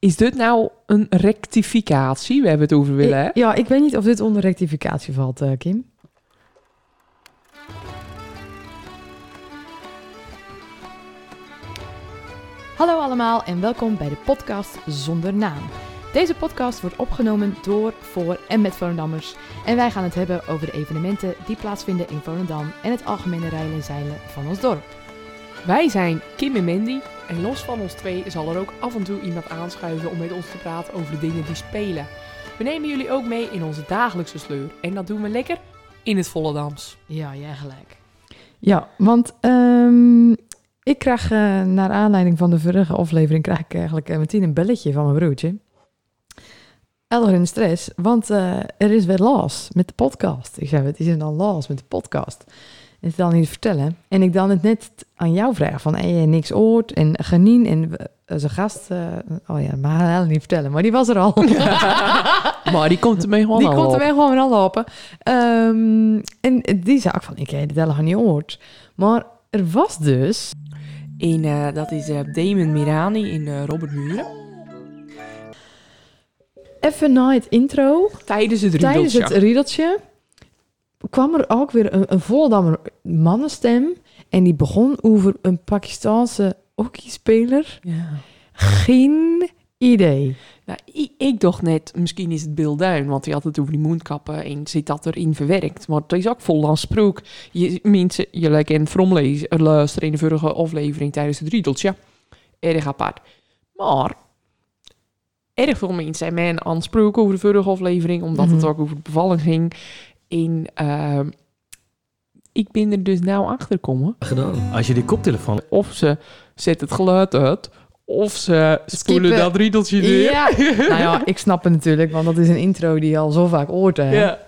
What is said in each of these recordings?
Is dit nou een rectificatie? We hebben het over willen, hè? Ja, ik weet niet of dit onder rectificatie valt, eh, Kim. Hallo allemaal en welkom bij de podcast Zonder Naam. Deze podcast wordt opgenomen door, voor en met Volendammers. En wij gaan het hebben over de evenementen die plaatsvinden in Volendam en het algemene rijden en zeilen van ons dorp. Wij zijn Kim en Mandy. En los van ons twee zal er ook af en toe iemand aanschuiven om met ons te praten over de dingen die spelen. We nemen jullie ook mee in onze dagelijkse sleur. En dat doen we lekker in het Volendams. Ja, jij gelijk. Ja, want ehm, ik krijg eh, naar aanleiding van de vorige aflevering krijg ik eigenlijk eh, meteen een belletje van mijn broertje. Elder in stress, want eh, er is weer los met de podcast. Ik zei, wat is er dan los met de podcast? Ik dan niet vertellen. En ik dan het net aan jou vraag van, hey, niks oort en Genien en zijn gast, eh, oh ja, maar hij niet vertellen, maar die was er al. Maar die komt ermee gewoon Die al komt op. er weer gewoon weer al lopen. Ehm, en die zei ook van, ik heb het helemaal niet gehoord. Maar er was dus... En eh, dat is eh, Damon Mirani in eh, Robert Muren. Even na het intro, Tijdens het tijdens riedeltje. het riedeltje, kwam er ook weer een, een Voldammer mannenstem. En die begon over een Pakistaanse hockeyspeler. Ja. Geen idee. Nou, ik, ik dacht net, misschien is het Bill Duin, want hij had het over die moonkappen en zit dat erin verwerkt. Maar het is ook vol sprook. Je, mensen, je lijkt from lezen, luisteren in de vorige aflevering tijdens het riedeltje. Erg apart. Maar, erg veel mensen zijn mij aansproken over de vorige aflevering, omdat het Mhm. ook over de bevalling ging. En ehm, ik ben er dus nou achter gekomen gedaan. Als je die koptelefoon... of ze zet het geluid uit, of ze spoelen dat riedeltje neer. Ja. nou ja, ik snap het natuurlijk, want dat is een intro die je al zo vaak hoort. Hè? Ja.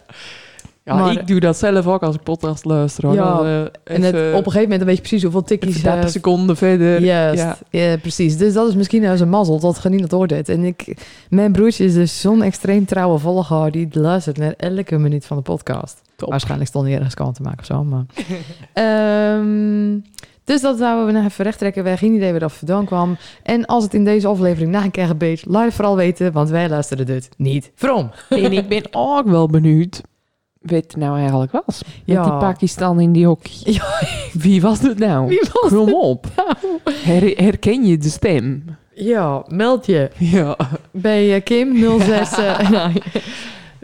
Ja, Maar- ik doe dat zelf ook als ik podcast luister. Hoor. Ja, Dan, eh, En het, op een gegeven moment weet je precies hoeveel even 30 eh, seconden verder. Juist, Ja. ja. precies. Dus dat is misschien nou zijn mazzel dat Genien het hoort. heeft. En ik, mijn broertje is dus zo'n extreem trouwe volger die luistert naar elke minuut van de podcast. Top. Waarschijnlijk stond hij ergens kant te maken of zo, maar... Ehm, dus dat zouden we nog even recht trekken. We hebben geen idee waar dat vandaan kwam. En als het in deze aflevering na een keer gebeurt, laat het vooral weten, want wij luisteren dit niet. From. En ik ben ook wel benieuwd wat het nou eigenlijk was. Met Ja. die Pakistan in die hockey. Ja. Wie was het nou? Wie was Kom op. Her- herken je de stem? Ja, meld je Ja. bij eh, Kim 06. eh, nee.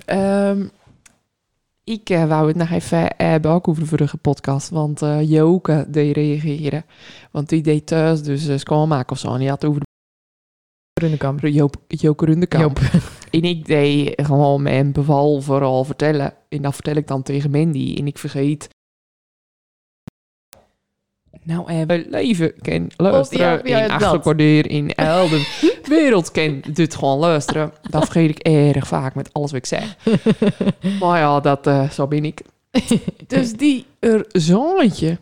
Ehm, ik eh, wou het nog even hebben, ook over de vorige podcast. Want eh Joke deed reageren. Want die deed thuis dus uh, schoonmaken of zo. En die had over de Joop, Joke Rundekamp. Joop. En ik deed gewoon mijn beval vooral vertellen. En dat vertel ik dan tegen Mandy. En ik vergeet. Nou, hebben leven ken luisteren. Oh, ja, ja, in dat. achterkwartier, in Elden. wereld ken dit gewoon luisteren. Dat vergeet ik erg vaak met alles wat ik zeg. maar ja, dat, eh, zo ben ik. Dus die er zoontje,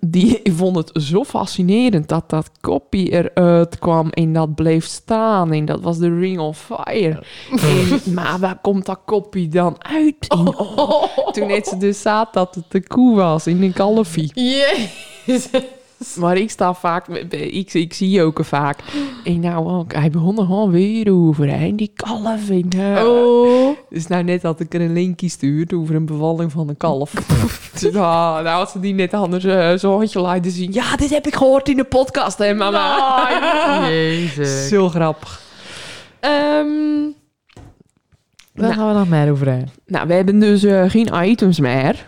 die vond het zo fascinerend dat dat kopie eruit kwam en dat bleef staan. En dat was de Ring of Fire. En, maar waar komt dat kopie dan uit? En, oh, toen net ze dus zat dat het de koe was in een kalfie. Jezus. Maar ik sta vaak, ik, ik zie ook vaak. En nou hij begon er gewoon weer over. En die kalf. En, eh, Oh. Dus nou net had ik er een linkje stuurd over een bevalling van een kalf. dus, nou, nou had ze die net anders uh, zoontje laten zien. Ja, dit heb ik gehoord in de podcast, hè mama. Jezus. Zo grappig. Ehm waar Nou. gaan we nog meer over hebben? Nou, we hebben dus eh, geen items meer.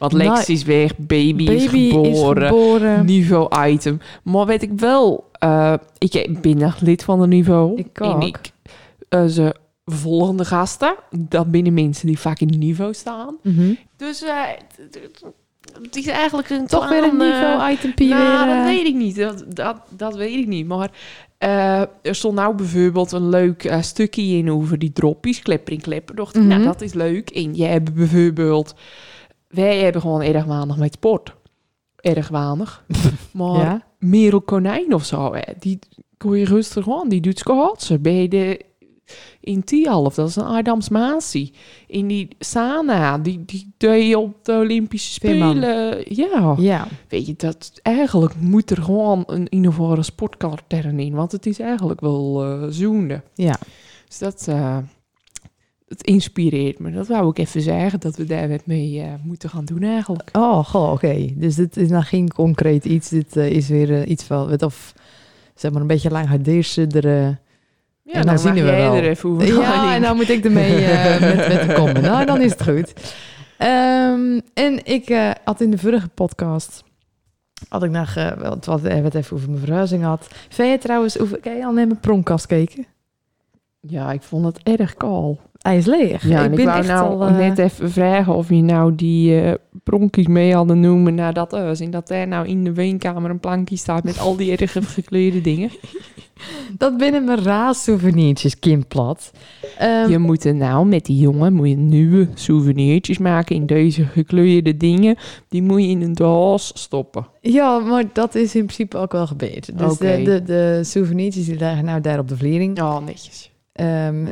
Want Lex Nou, is weg, baby, Baby is geboren. is geboren. Niveau item. Maar weet ik wel, eh, ik ben nog lid van de niveau. Ik En ook. ik, eh, ze volgende gasten, dat binnen mensen die vaak in niveau staan. Mhm. Dus eh, het- is eigenlijk een Toch weer een niveau itempie nou, weer. dat weet ik niet. Dat, dat, dat weet ik niet. Maar er stond nou bijvoorbeeld een leuk stukje in over die droppies, klepper in klepper. Dacht ik, Mhm. nou, dat is leuk. En jij hebt bijvoorbeeld... Wij hebben gewoon erg weinig met sport. Erg weinig. maar ja? Merel Konijn of zo, hè, die kon je rustig gewoon, die doet schaatsen bij de... in Tialf, dat is een Adams Masi. In die Sana, die, die deed je op de Olympische. Spelen. Ja, Ja, weet je, dat eigenlijk moet er gewoon een in ieder geval een sportkatern in, want het is eigenlijk wel eh zoende. ja. Dus dat, eh, het inspireert me. Dat wou ik even zeggen, dat we daar wat mee eh, moeten gaan doen eigenlijk. Oh, goh, oké. Dus dit is nou geen concreet iets. Dit eh, is weer eh, iets van, wat of zeg maar een beetje lang er. Ja, En dan zien we wel. er even over Ja, en dan moet ik ermee met, met de komen. Nou, dan is het goed. Ehm, en ik had in de vorige podcast... Had ik nog... het was eh, wat even over mijn verhuizing had. Vind je trouwens... Over, kan je al naar mijn pronkkast kijken? Ja, ik vond het erg kaal. Hij is leeg. Ja, ik en ik ben wou echt nou al... eh, net even vragen of je nou die eh pronkies mee hadden noemen naar dat huis. En dat daar nou in de weenkamer een plankje staat met al die erg gekleurde dingen. dat binnen mijn raas-souvenirtjes, Kim Plat. Ehm, je moet er nou met die jongen moet je nieuwe souvenirtjes maken in deze gekleurde dingen. Die moet je in een doos stoppen. Ja, maar dat is in principe ook wel gebeurd. Dus de, de, de souvenirtjes die liggen nou daar op de vliering. Ja, netjes. Ehm,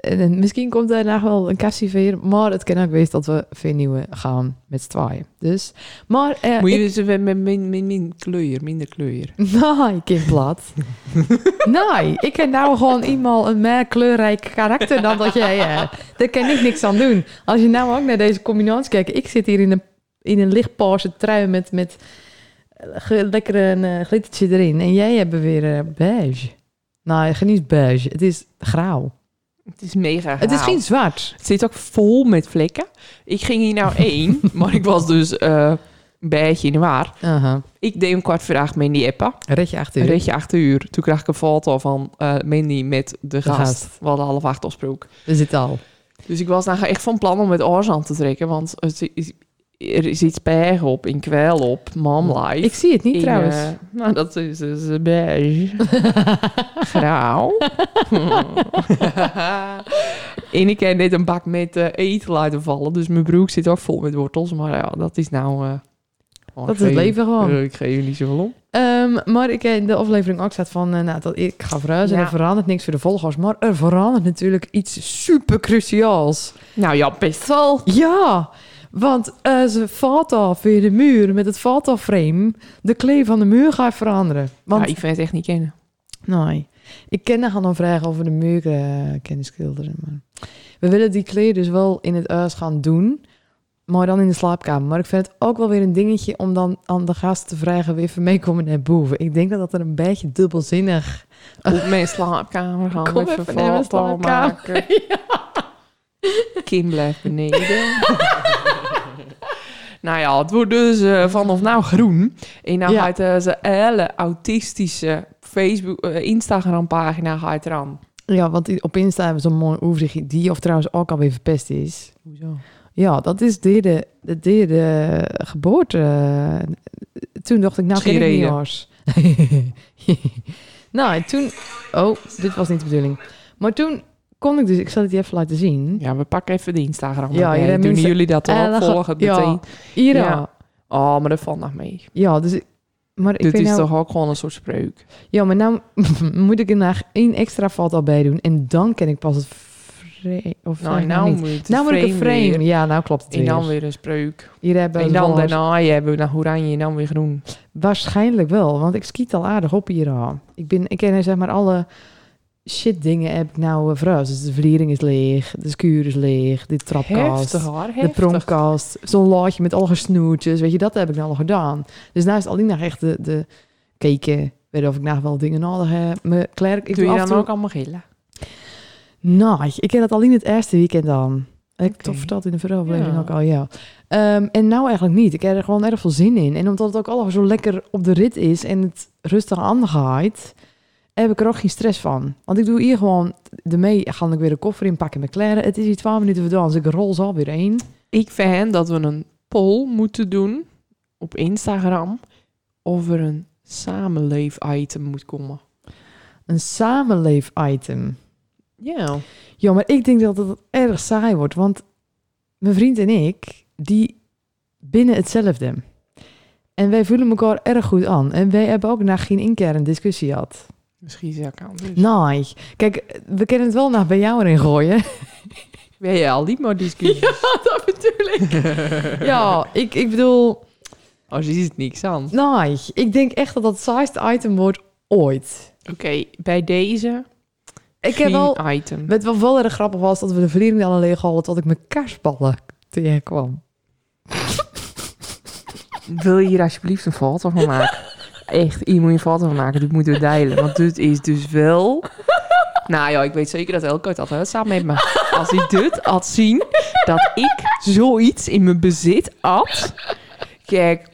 en misschien komt daar nog wel een kastje weer. Maar het kan ook wezen dat we veel nieuwe gaan met tweeën. Dus, maar... eh, Moet je dus met kleur, minder kleur. Nee, Kim Plat. nee, ik heb nou gewoon iemand een meer kleurrijk karakter dan dat jij hebt. Daar kan ik niks aan doen. Als je nou ook naar deze combinatie kijkt. Ik zit hier in een, in een lichtpaarse trui met, met eh, lekker een eh, glittertje erin. En jij hebt weer eh, beige. Nou, niet beige. Het is grauw. Het is mega Het is geen zwart. Het zit ook vol met vlekken. Ik ging hier nou één, maar ik was dus eh, een beetje in de war. Aha. Ik deed een kwart acht Mandy appen. Red je achter Een je. ritje acht uur. Toen kreeg ik een foto van Mandy met de gast. gast. We hadden half acht afspraak. We zitten al. Dus ik was nou echt van plan om met oors aan te trekken. Want het is, er is iets berg op, in kwel op, mom life. Ik zie het niet In, trouwens. eh, nou, dat is dus beige. Grauw. en ik heb net een bak met eh, eten laten vallen. Dus mijn broek zit ook vol met wortels. Maar ja, dat is nou... eh, oh, dat is het leven gewoon. ik geef je niet zoveel om. Ehm, maar ik in de aflevering ook staat van, nou, dat ik ga verhuizen en er verandert niks voor de volgers. Maar er verandert natuurlijk iets super cruciaals. Nou ja, best wel. Ja, want eh ze valt af via de muur met het foto-frame. De kleur van de muur gaat veranderen. Want, Ja, ik vind het echt niet kennen. nee, ik ken nog een vraag over de muur eh kunnen schilderen. Maar we willen die kleur dus wel in het huis gaan doen. Maar dan in de slaapkamer. Maar ik vind het ook wel weer een dingetje om dan aan de gasten te vragen wie even meekomen naar boven. Ik denk dat dat er een beetje dubbelzinnig... Op mijn slaapkamer gaan Kom even foto slaapkamer. maken. Kim blijft beneden. Nou ja, het wordt dus eh, vanaf nou groen. En dan Ja. gaat eh, ze hele autistische Facebook, eh, Instagram pagina gaat eraan. Ja, want op Insta hebben ze een mooi overzichtje. Die of trouwens ook alweer verpest is. Hoezo? Ja, dat is de derde, de derde geboorte. Toen dacht ik, nou Schiereden. hoors. nou, en toen... Oh, dit was niet de bedoeling. Maar toen kon ik dus... Ik zal het je even laten zien. Ja, we pakken even de Instagram. Ja, hebben Doen mensen- jullie dat Eh, ook? dan ga- Volgen het ja. meteen. Hier, ja. Ja. Oh, maar dat valt nog mee. Ja, dus... ik- Maar ik Dit weet is nou, toch ook gewoon een soort spreuk. Ja, maar nou moet ik er nog één extra foto bij doen. En dan ken ik pas het frame. Of Nou, nou niet. moet het nou moet ik een frame. weer. Ja, nou klopt het En weer. dan weer een spreuk. Hier hebben En dan daarna hebben we naar oranje en dan weer groen. Waarschijnlijk wel, want ik skiet al aardig op hier. Ik, ben, ik ken zeg maar alle shit dingen heb ik nou uh, verhuisd. Dus de vliering is leeg, de schuur is leeg, de trapkast, Heftig hoor, de heftig. pronkkast, zo'n laadje met al gesnoertjes. Weet je, dat heb ik nou al gedaan. Dus nou is het alleen nog echt de, de keken, weet of ik nog wel dingen nodig heb. Mijn klerk, ik Doe je dan toe- ook allemaal gillen? Nou, ik ken dat alleen het eerste weekend dan. Ik heb toch verteld in de vorige aflevering Ja. ook al, ja. Ehm, en nou eigenlijk niet. Ik heb er gewoon erg veel zin in. En omdat het ook allemaal zo lekker op de rit is en het rustig aangaat, heb ik er ook geen stress van. Want ik doe hier gewoon, ermee ga ik weer de koffer inpakken met kleren. Het is hier 12 minuten gedaan, dus ik rol ze alweer heen. Ik vind dat we een poll moeten doen op Instagram of er een samenleef-item moet komen. Een samenleef-item. Ja. Ja, maar ik denk dat het erg saai wordt, want mijn vriend en ik, die binnen hetzelfde. En wij voelen elkaar erg goed aan. En wij hebben ook nog geen één keer een discussie gehad. Misschien zou ik aan. Dus. Nee. Kijk, we kunnen het wel naar bij jou erin gooien. Ben je al niet meer discussie? dat bedoel ik. ja, ik, ik bedoel... Als je ziet niks aan. Nee, ik denk echt dat dat het saaiste item wordt ooit. Oké, bij deze Ik geen heb wel... item. Wat wel wel erg grappig was, dat we de verliering al leeg hadden, tot ik mijn kerstballen tegenkwam. Wil je hier alsjeblieft een foto van maken? Echt, je een foto maken. Dit moeten we delen. Want dit is dus wel... Nou ja, ik weet zeker dat Elke het had samen met me. Als hij dit had zien, dat ik zoiets in mijn bezit had. Kijk,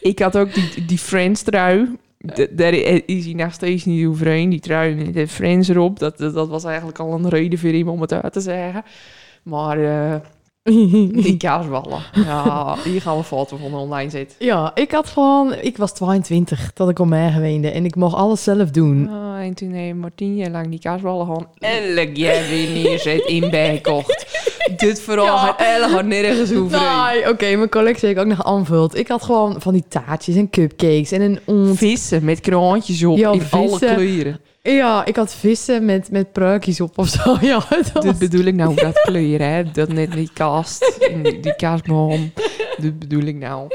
ik had ook die, die Friends trui. D- Daar is hij nog steeds niet overheen. Die trui met de Friends erop. Dat, dat, dat was eigenlijk al een reden voor hem om het uit te zeggen. Maar eh, die kaasballen. Ja, hier gaan we foto van online zetten. Ja, ik had gewoon... Ik was 22 dat ik om mij geweende en ik mocht alles zelf doen. Ah, en toen heeft Martien jaar lang die kaasballen gewoon elk jaar weer neerzet in bijkocht. Dit vooral Ja. gaat elk nergens overheen. Nee, oké, mijn collectie heb ik ook nog aanvuld. Ik had gewoon van die taartjes en cupcakes en een ont. Vissen met kroontjes op Ja, in alle kleuren. Ja, ik had vissen met, met pruikjes op of zo. Ja, was- Dit bedoel ik nou, dat kleuren, hè. Dat net die kast, die, kaasboom. Dit bedoel ik nou.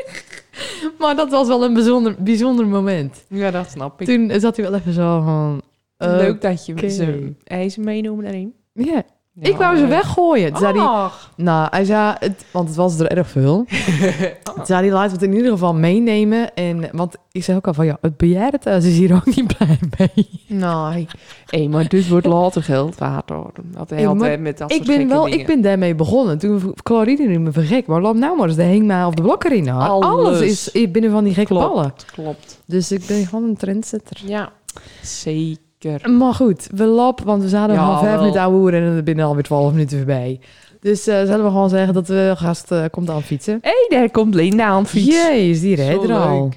Maar dat was wel een bijzonder, bijzonder moment. Ja, dat snap ik. Toen zat hij wel even zo van... eh, Leuk dat je oké. ze ijzer meenemen daarin. Ja, ik wou ze weggooien. Toen zei hij, Ach. nou, hij zei, het, want het was er erg veel. Toen zei hij, laten we het in ieder geval meenemen. En, want ik zei ook al van, ja, het bejaardentehuis is hier ook niet blij mee. Nee. Hé, maar dit wordt later geld waard. Dat Hey, hè, met dat ik ben wel, dingen. ik ben daarmee begonnen. Toen Claride nu me vergek. Maar laat nou maar eens de hengma of de blok erin hoor. Alles. Alles is binnen van die gekke Klopt. ballen. Klopt. Dus ik ben gewoon een trendsetter. Ja, zeker. Maar goed, we lopen, want we zaten Ja, al vijf wel. minuten ouwe hoeren en er binnen alweer twaalf minuten voorbij. Dus eh, zullen we gewoon zeggen dat we gast eh, komt aan fietsen? Hé, hey, daar komt Linda aan het fietsen. Jeez, die rijdt er al.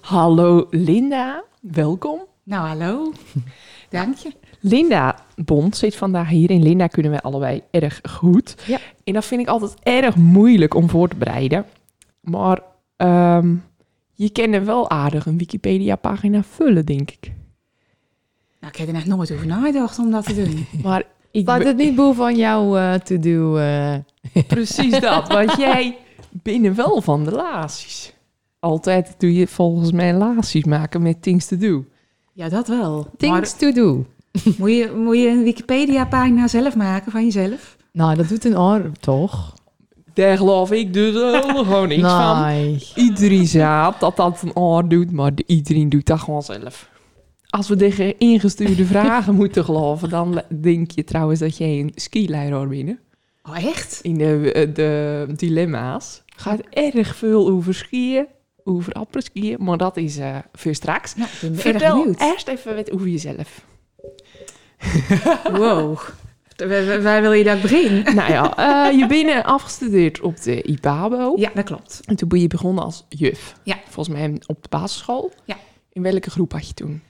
Hallo Linda, welkom. Nou, hallo. Dank je. Linda Bond zit vandaag hier. In Linda kunnen wij allebei erg goed. Ja. En dat vind ik altijd erg moeilijk om voor te bereiden. Maar ehm, je kan er wel aardig een Wikipedia-pagina vullen, denk ik. Nou, ik heb er echt nooit over nagedacht om dat te doen. Maar ik Staat be- het niet boven van jou to-do? eh? precies dat. Want jij binnen wel van de laties. Altijd doe je volgens mij laties maken met things to do. Ja, dat wel. Things to do. Moet je, moet je een Wikipedia-pagina zelf maken van jezelf? Nou, dat doet een oor, toch? Daar geloof ik dus gewoon niks van. Iedereen zegt dat dat een aard doet, maar de- iedereen doet dat gewoon zelf. Als we tegen ingestuurde vragen moeten geloven, dan denk je trouwens dat jij een skileraar bent. Oh, echt? In de, eh, de dilemma's gaat erg veel over skiën, over apres-skiën, maar dat is eh voor straks. Nou, ik ben erg Vertel eerst even wat over jezelf. Wow. Waar, wil je dat beginnen? nou ja, eh, je bent afgestudeerd op de IPABO. Ja, dat klopt. En toen ben je begonnen als juf. Ja. Volgens mij op de basisschool. Ja. In welke groep had je toen?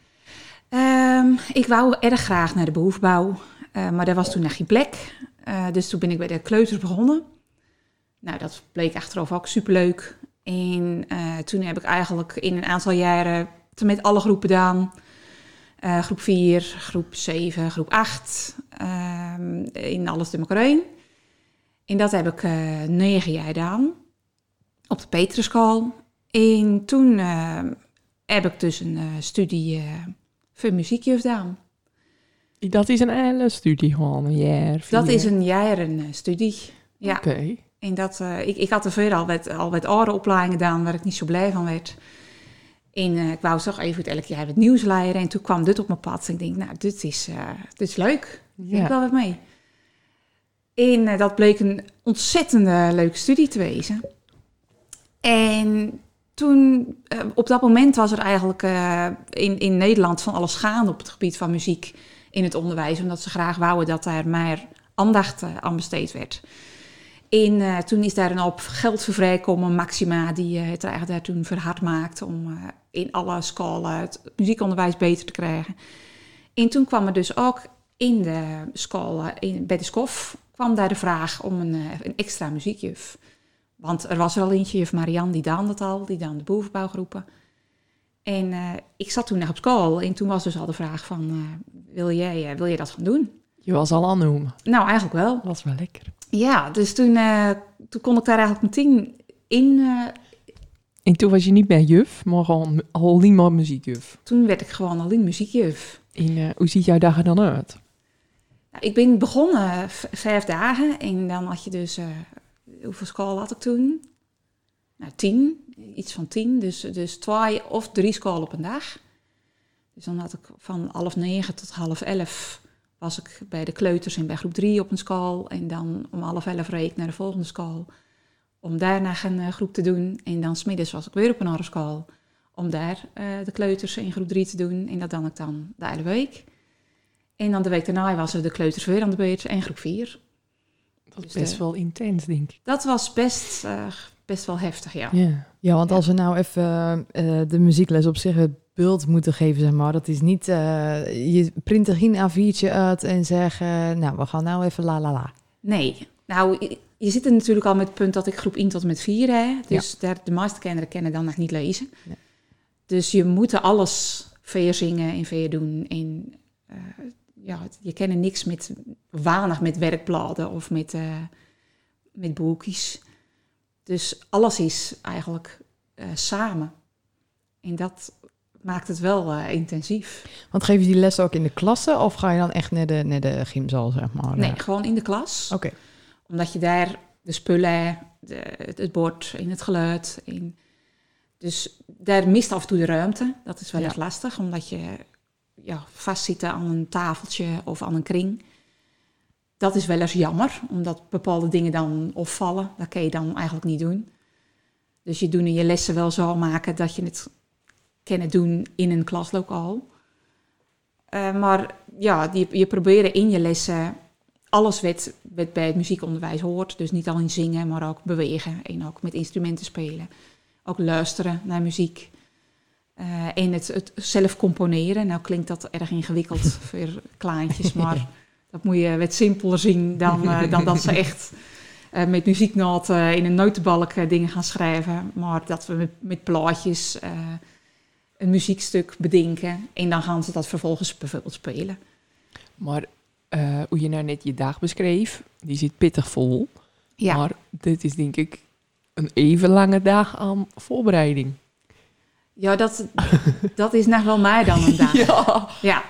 Ehm, ik wou erg graag naar de behoefbouw, eh, maar daar was toen nog geen plek. Eh, dus toen ben ik bij de kleuters begonnen. Nou, dat bleek achteraf ook superleuk. En eh, toen heb ik eigenlijk in een aantal jaren met alle groepen gedaan. Groep 4, groep 7, groep 8. ehm, in alles de één. En dat heb ik negen jaar gedaan. Op de Peterschool. En toen heb ik dus een studie muziekjuf gedaan. Dat is een hele studie gewoon, een jaar. Dat is een jaar een eh, studie. Ja, Oké. en dat, eh, ik, ik had er veel al wat, al wat andere opleidingen gedaan waar ik niet zo blij van werd. En eh, ik wou toch even elk jaar wat nieuws leren. En toen kwam dit op mijn pad. En ik denk, nou, dit is, eh, dit is leuk. Vind ik Ja. wel wat mee. En dat bleek een ontzettende leuke studie te wezen. En toen, eh, op dat moment was er eigenlijk eh, in, in Nederland van alles gaande op het gebied van muziek in het onderwijs. Omdat ze graag wouden dat daar meer aandacht eh, aan besteed werd. En toen is daar een hoop geld voor. Maxima, die het eigenlijk daar toen verhard maakte om in alle scholen het muziekonderwijs beter te krijgen. En toen kwam er dus ook in de school, in, bij de SCOF, kwam daar de vraag om een, een extra muziekjuf. Want er was er al eentje, juf Marianne, die daan dat al, die dan de bovenbouwgroepen. En eh, ik zat toen nog op school en toen was dus al de vraag van, eh, wil, jij, eh, wil je dat gaan doen? Je was al aan het noemen. Nou, eigenlijk wel. Dat was wel lekker. Ja, dus toen, toen kon ik daar eigenlijk meteen in. En toen was je niet meer juf, maar gewoon alleen maar muziekjuf. toen werd ik gewoon alleen muziekjuf. En hoe ziet jouw dag er dan uit? Nou, ik ben begonnen vijf dagen en dan had je dus, hoeveel school had ik toen? Nou, tien, iets van tien, dus, dus twee of drie school op een dag. Dus dan had ik van half negen tot half elf was ik bij de kleuters en bij groep drie op een school. En dan om half elf reed ik naar de volgende school om daar nog een eh, groep te doen. En dan smiddags was ik weer op een andere school om daar eh, de kleuters in groep drie te doen. En dat dan ik dan de hele week. En dan de week daarna was er de kleuters weer aan de beurt en groep 4. Dus best de- wel intens, denk ik. Dat was best, eh, best wel heftig, ja. Ja. Ja, want als we nou even eh, de muziekles op zich het beeld moeten geven, zeg maar. Dat is niet, eh, je print er geen A4'tje uit en zeg, eh, nou, we gaan nou even la la la. Nee, nou, je- zit er natuurlijk al met het punt dat ik groep 1 tot en met 4 heb. Dus daar, de meeste kinderen kennen dan nog niet lezen. Dus je moet er alles veer zingen en veer doen. En eh, ja, je kent niks met, weinig met werkbladen of met, eh, met boekjes. Dus alles is eigenlijk eh, samen. En dat maakt het wel eh, intensief. Want geef je die les ook in de klasse of ga je dan echt naar de, naar de gymzaal, zeg maar? Nee, gewoon in de klas. Oké. Omdat je daar de spullen, de, het, het bord en het geluid. En dus daar mist af en toe de ruimte. Dat is wel Ja. echt lastig, omdat je ja, vastzit aan een tafeltje of aan een kring. Dat is wel eens jammer, omdat bepaalde dingen dan opvallen. Dat kan je dan eigenlijk niet doen. Dus je doet in je lessen wel zo maken dat je het kan doen in een klaslokaal. Eh, maar ja, je, je in je lessen alles wat, wat bij het muziekonderwijs hoort. Dus niet alleen zingen, maar ook bewegen en ook met instrumenten spelen. Ook luisteren naar muziek. Eh, en het, het zelf componeren. Nou klinkt dat erg ingewikkeld voor kleintjes, maar dat moet je wat simpeler zien dan, eh, dan dat ze echt eh, met muzieknoten in een notenbalk dingen gaan schrijven. Maar dat we met, met plaatjes een muziekstuk bedenken en dan gaan ze dat vervolgens bijvoorbeeld spelen. Maar hoe je nou net je dag beschreef, die zit pittig vol. Ja. Maar dit is denk ik een even lange dag aan voorbereiding. Ja, dat, dat is nog wel mij dan een dag. Ja. Ja.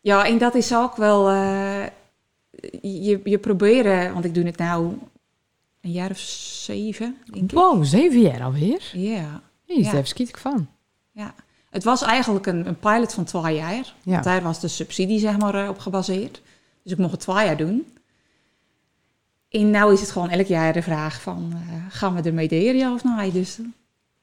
Ja, en dat is ook wel... eh, je, je proberen, want ik doe het nou een jaar of zeven, denk ik. Wow, zeven jaar alweer? Ja, Ja. even schiet ik van. ja. Het was eigenlijk een, een pilot van twee jaar. Ja. Daar was de subsidie zeg maar eh, op gebaseerd. Dus ik mocht het twee jaar doen. En nou is het gewoon elk jaar de vraag van... eh, gaan we ermee delen, ja of nee? Dus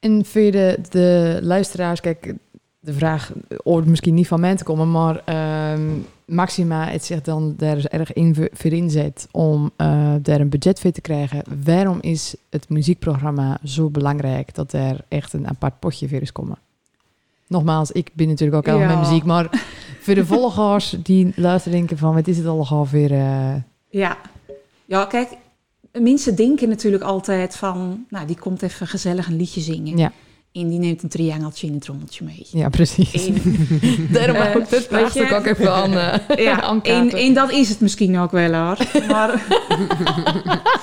En voor je de, de luisteraars, kijk, de vraag hoort misschien niet van mij te komen, maar ehm, Maxima het zich dan daar is erg in voor- inzet om eh, daar een budget voor te krijgen. Waarom is het muziekprogramma zo belangrijk dat er echt een apart potje voor is komen? Nogmaals, ik ben natuurlijk ook helemaal Ja. met muziek, maar voor de volgers die luisteren denken van, wat is het al weer? eh Ja. ja, kijk, mensen denken natuurlijk altijd van... Nou, die komt even gezellig een liedje zingen. Ja. En die neemt een triangeltje in het rommeltje mee. ja, precies. En, Daarom Eh, ook dit vraagstuk ook even aan, eh ja, en, en dat is het misschien ook wel hoor. Maar,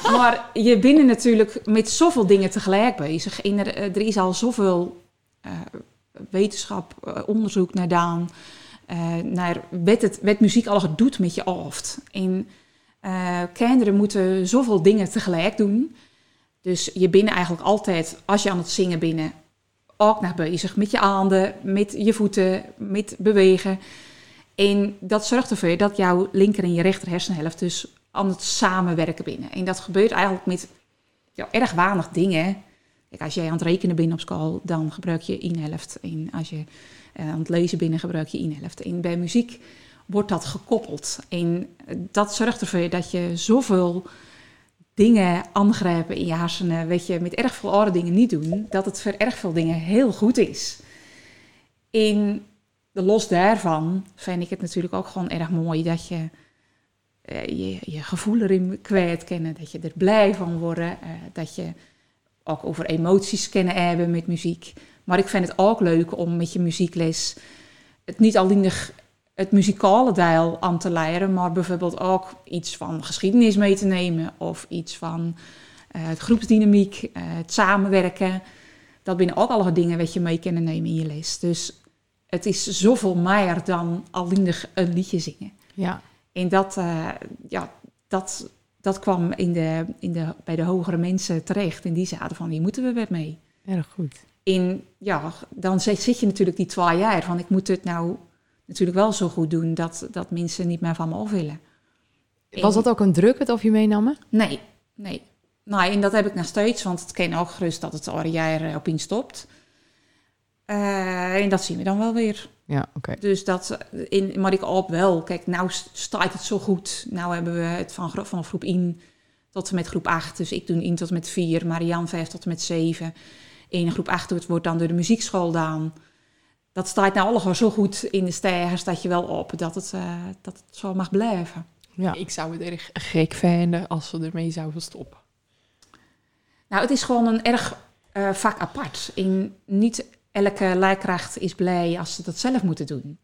maar je bent natuurlijk met zoveel dingen tegelijk bezig. En er, eh, er is al zoveel eh, wetenschap, onderzoek naar gedaan. eh, naar wat, het, wat muziek al doet met je hoofd. En eh, kinderen moeten zoveel dingen tegelijk doen. Dus je bent eigenlijk altijd, als je aan het zingen bent, ook nog bezig met je handen, met je voeten, met bewegen. En dat zorgt ervoor dat jouw linker en je rechter hersenhelft dus aan het samenwerken binnen. En dat gebeurt eigenlijk met ja, erg weinig dingen. Kijk, als jij aan het rekenen bent op school, dan gebruik je één helft. En als je eh, aan het lezen bent, gebruik je één helft. En bij muziek wordt dat gekoppeld. En eh, dat zorgt ervoor dat je zoveel dingen aangrijpen in je hersenen, weet je, met erg veel andere dingen niet doen, dat het voor erg veel dingen heel goed is. En los daarvan vind ik het natuurlijk ook gewoon erg mooi dat je eh, je, je gevoel erin kwijt kennen, dat je er blij van wordt, eh, dat je ook over emoties kennen hebben met muziek. Maar ik vind het ook leuk om met je muziekles het niet alleen de, het muzikale deel aan te leren, maar bijvoorbeeld ook iets van geschiedenis mee te nemen of iets van eh, het groepsdynamiek, eh, het samenwerken. Dat binnen ook alle dingen wat je mee kunnen nemen in je les. Dus het is zoveel meer dan alleen een liedje zingen. Ja. En dat, eh, ja, dat, dat kwam in de, in de, bij de hogere mensen terecht. En die zeiden van, hier moeten we weer mee. Erg goed. En ja, dan zit, zit je natuurlijk die twee jaar van, ik moet het nou natuurlijk wel zo goed doen dat, dat mensen niet meer van me af willen. Was dat ook een druk het of je meenam? Nee, nee. Nou, en dat heb ik nog steeds, want het kan ook gerust dat het jaar op in stopt. Eh, en dat zien we dan wel weer. Ja, oké. Dus dat, in, maar ik op wel. Kijk, nou staat het zo goed. Nou hebben we het van, van groep 1 tot en met groep 8. Dus ik doe 1 tot en met 4, Marianne 5 tot en met 7. In groep 8 doet- wordt dan door de muziekschool gedaan. Dat staat nou allemaal zo goed in de stijgers dat je wel op dat het, eh, dat het zo mag blijven. Ja. Ik zou het erg gek vinden als ze ermee zouden stoppen. Nou, het is gewoon een erg eh, vak apart. In niet elke leerkracht is blij als ze dat zelf moeten doen.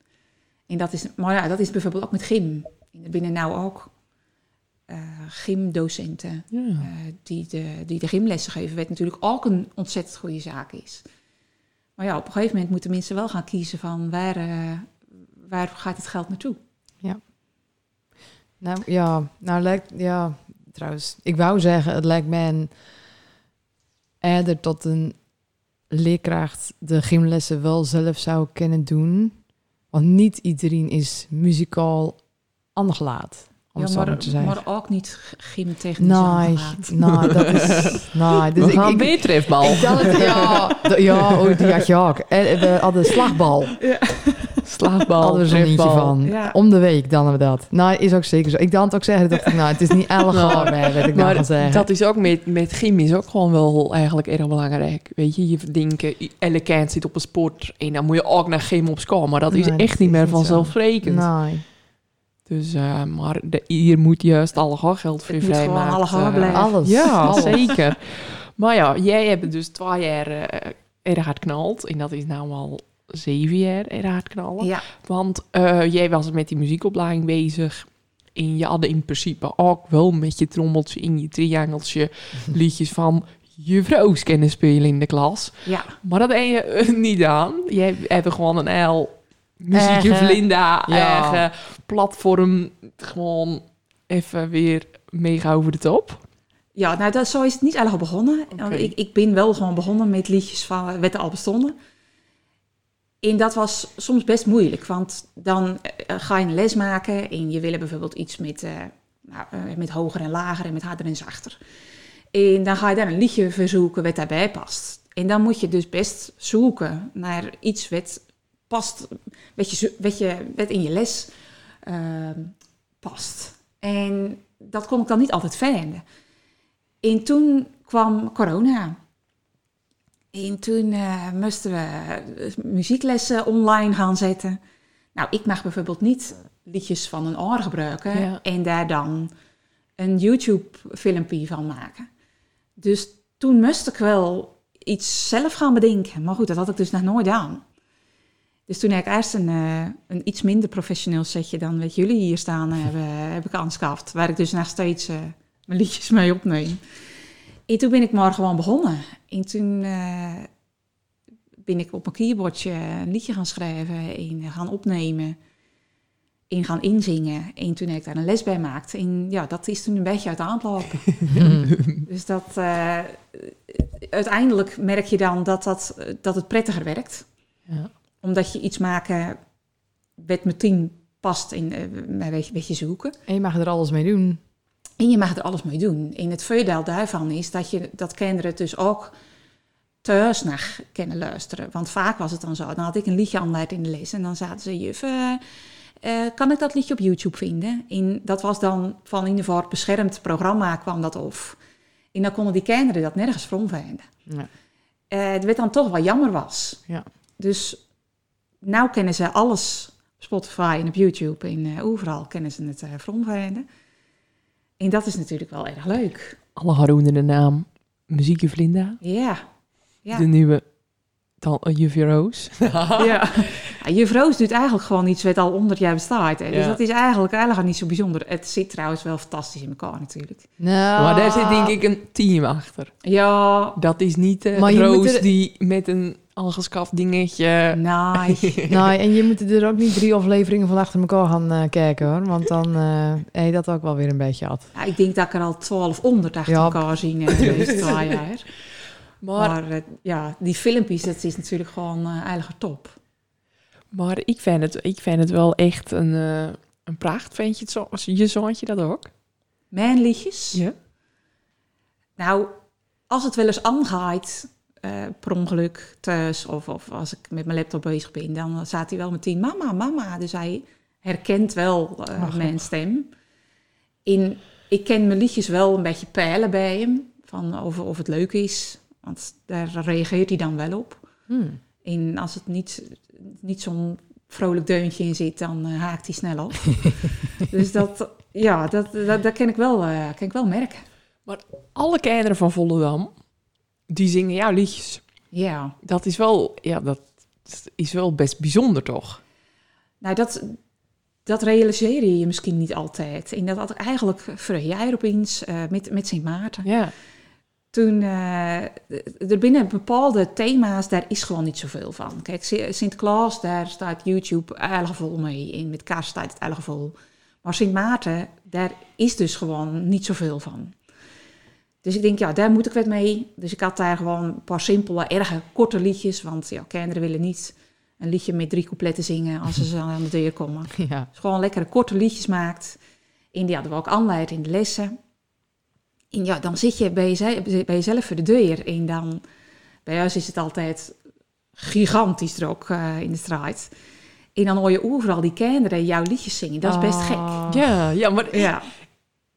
En dat is, maar ja, dat is bijvoorbeeld ook met gym. En er binnen nou ook eh, gymdocenten Ja. eh, die, de, die de gymlessen geven, wat natuurlijk ook een ontzettend goede zaak is. Maar ja, op een gegeven moment moeten mensen wel gaan kiezen van waar, eh, waar gaat het geld naartoe. Nou ja, nou lijkt, ja, trouwens, ik wou zeggen, het lijkt mij een, eerder tot een leerkracht de gymlessen wel zelf zou kunnen doen. Want niet iedereen is muzikaal aangelaat, om Ja, het zo maar, te zeggen. maar ook niet gymtechnisch Nee, aangelaat. nee, dat is... Nee, dus We ik, gaan ik, trefbal. ik dacht, ja, ja, oh, die had je ook. En we hadden slagbal. Slaagbal, hadden we zo'n eentje van. Ja. Om de week dan hebben we dat. Nou, is ook zeker zo. Ik dacht ook zeggen, dat ik, nou, het is niet elke Nou, jaar meer, weet ik nou Maar zeggen. dat is ook met, met gym is ook gewoon wel eigenlijk erg belangrijk. Weet je, je denkt, elke kind zit op een sport en dan moet je ook naar gym op school. Maar dat is Nee, echt dat niet is meer vanzelfsprekend. Nee. Dus, eh, maar de, hier moet juist alle geld voor Het moet gewoon vrijmaken. alle gaan eh, blijven. Alles. Ja, Alles. zeker. Maar ja, jij hebt dus twee jaar eh, erg hard knald. En dat is nou al zeven jaar erg hard knallen. Ja, Want eh, jij was met die muziekopleiding bezig. En je had in principe ook wel met je trommeltje in je triangeltje liedjes van juffrouws kunnen spelen in de klas. ja. Maar dat heb je eh, niet aan. Jij hebt gewoon een heel muziekje Eigen- Vlinda, Ja. eigen platform. Gewoon even weer mega over de top. Ja, nou, dat, zo is het niet eigenlijk begonnen. Want Ik, ik ben wel gewoon begonnen met liedjes van wat er al bestonden. En dat was soms best moeilijk, want dan eh, ga je een les maken en je wil bijvoorbeeld iets met, eh, nou, eh, met hoger en lager en met harder en zachter. En dan ga je dan een liedje verzoeken wat daarbij past. En dan moet je dus best zoeken naar iets wat past, wat, je, wat, je, wat in je les ehm, past. En dat kon ik dan niet altijd vinden. En toen kwam corona. En toen eh, moesten we eh, muzieklessen online gaan zetten. Nou, ik mag bijvoorbeeld niet liedjes van een oor gebruiken Ja. en daar dan een YouTube-filmpje van maken. Dus toen moest ik wel iets zelf gaan bedenken. Maar goed, dat had ik dus nog nooit aan. Dus toen heb ik eerst een, eh, een iets minder professioneel setje dan wat jullie hier staan hebben, heb ik aanschaft. Waar ik dus nog steeds eh, mijn liedjes mee opneem. En toen ben ik maar gewoon begonnen. En toen eh, ben ik op mijn keyboardje een liedje gaan schrijven en gaan opnemen. En gaan inzingen. En toen heb ik daar een les bij gemaakt. En ja, dat is toen een beetje uit de hand lopen. dus dat, eh, uiteindelijk merk je dan dat, dat, dat het prettiger werkt. Ja. Omdat je iets maken wat meteen past in eh, een beetje, beetje zoeken. En je mag er alles mee doen. En je mag er alles mee doen. En het voordeel daarvan is dat, je, dat kinderen dus ook thuis naar kunnen luisteren. Want vaak was het dan zo. Dan had ik een liedje aanleid in de les. En dan zaten ze, juf, eh, kan ik dat liedje op YouTube vinden? En dat was dan van in ieder geval het beschermd programma kwam dat of. En dan konden die kinderen dat nergens van vinden. Ja. Eh, het werd dan toch wel jammer was. Ja. Dus nou kennen ze alles op Spotify en op YouTube. En eh, overal kennen ze het uh. En dat is natuurlijk wel erg leuk. Alle gaan onder de naam Muziekje Vlinda. Ja. Ja. De nieuwe dan uh, Juffie Roos. ja. Juf Roos doet eigenlijk gewoon iets wat al 100 jaar bestaat. Hè. Dus Ja. dat is eigenlijk, eigenlijk niet zo bijzonder. Het zit trouwens wel fantastisch in elkaar natuurlijk. Nou, Maar daar zit denk ik een team achter. Ja, Dat is niet uh, Roos er- die met een aangeschaft dingetje... nee. Nou, en je moet er ook niet drie afleveringen van achter elkaar gaan eh, kijken hoor. Want dan eh heb je dat ook wel weer een beetje had. Ja, ik denk dat ik er al 1200 achter Ja. elkaar zie in de twee jaar. Maar, Maar eh, ja, die filmpjes, dat is natuurlijk gewoon eh eigen top. maar ik, vind het, ik vind het wel echt een, eh een pracht. Vind je, het zo, je zoontje dat ook? Mijn liedjes? Ja. Nou, als het wel eens aangaat, eh, per ongeluk thuis of, of als ik met mijn laptop bezig ben, dan staat hij wel meteen mama, mama. Dus hij herkent wel eh, Ach, mijn stem. In, ik ken mijn liedjes wel een beetje peilen bij hem, van of, of het leuk is. Want daar reageert hij dan wel op. Hmm. En als het niet, niet zo'n vrolijk deuntje in zit, dan eh, haakt hij snel op. dus dat, ja, dat, dat, dat kan, ik wel, eh, kan ik wel merken. Alle kinderen van Volendam, die zingen jouw liedjes. Ja, Dat is wel, ja, dat is wel best bijzonder, toch? nou dat, dat realiseer je je misschien niet altijd. En dat had ik eigenlijk vorig jaar opeens eh, met, met Sint Maarten. Ja. Toen, eh, er binnen bepaalde thema's, daar is gewoon niet zoveel van. Kijk, Si- Sinterklaas, daar staat YouTube eigenlijk vol mee. En met kerst staat het eigenlijk vol. Maar Sint Maarten, daar is dus gewoon niet zoveel van. Dus ik denk, ja, daar moet ik wat mee. Dus ik had daar gewoon een paar simpele, erge, korte liedjes. Want ja, kinderen willen niet een liedje met drie coupletten zingen als ze zo aan de deur komen. Ja. Dus gewoon lekkere korte liedjes maakt. En die hadden we ook aanleid in de lessen. En ja, dan zit je bij, jeze- bij jezelf voor de deur. En dan, bij ons is het altijd gigantisch druk eh, in de straat. En dan hoor je overal die kinderen jouw liedjes zingen. Dat is best Ah. Ja, ja, maar Ja,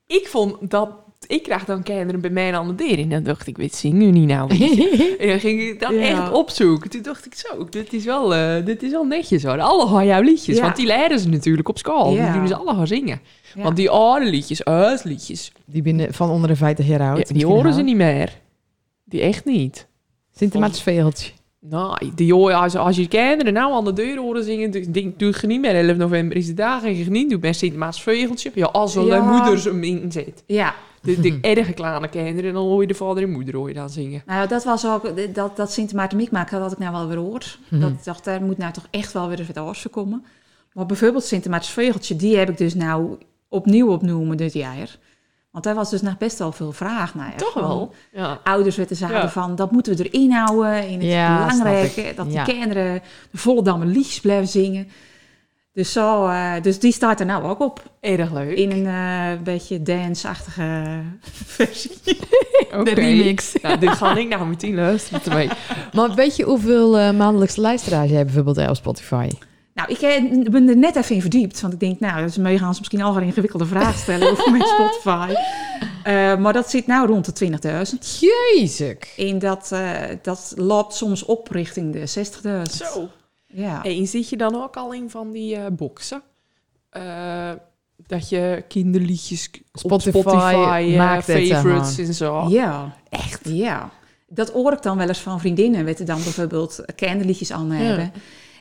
ik vond dat... Ik krijg dan kinderen bij mij aan de deur en dan dacht ik, weet zing nu niet nou. en dan ging ik dat Ja. echt opzoeken. Toen dacht ik zo, dit is wel, eh, dit is wel netjes hoor. Alle jouw liedjes, Ja. want die leren ze natuurlijk op school. Ja. Die doen ze alle gaan zingen. Want die oude liedjes, huisliedjes, Die binnen van onder de 50 jaar oud. die horen ze niet meer. Die echt niet. Sint Maartens veeltje. Nou, die hoor, als, als je kinderen nou aan de deur horen zingen, dan denk, doe je niet meer 11 november is de dag en je niet doet bij Sint Maas Vegeltje. Ja, als er Ja. moeders hem in zit. ja. De, de erge kleine kinderen, dan hoor je de vader en moeder hoor je dan zingen. Nou, dat was ook, dat, dat Sint Maarten Mikmaak, dat had ik nou wel weer gehoord. Mhm. Dat ik dacht, daar moet nou toch echt wel weer wat komen. Maar bijvoorbeeld Sint Vegeltje, die heb ik dus nou opnieuw opnoemen dit jaar. Want daar was dus nog best wel veel vraag naar. Toch wel? Ja. Ouders werden Ja. van, dat moeten we erin houden. En het Ja, is belangrijk snap hè, dat die kinderen de volle damme liedjes blijven zingen. Dus, zo, eh, dus die staat er nou ook op. Erg leuk. In een eh, beetje dance-achtige versie. Oké. remix. Nou, dit ga ik nou meteen luisteren. Maar weet je hoeveel eh, maandelijkse luisteraars jij bijvoorbeeld hebt op Spotify? Nou, ik eh, ben er net even in verdiept. Want ik denk, nou, dat is mee gaan ze misschien al een ingewikkelde vraag stellen over mijn Spotify. Eh, maar dat zit nou rond de 20.000. Jezus. En dat, eh, dat loopt soms op richting de 60.000. Zo. Ja. En zit je dan ook al in van die eh boxen? Eh, dat je kinderliedjes Spotify op Spotify maakt favorites en zo. Ja, echt. Ja. Dat hoor ik dan wel eens van vriendinnen. Weet je dan bijvoorbeeld kinderliedjes aan hebben.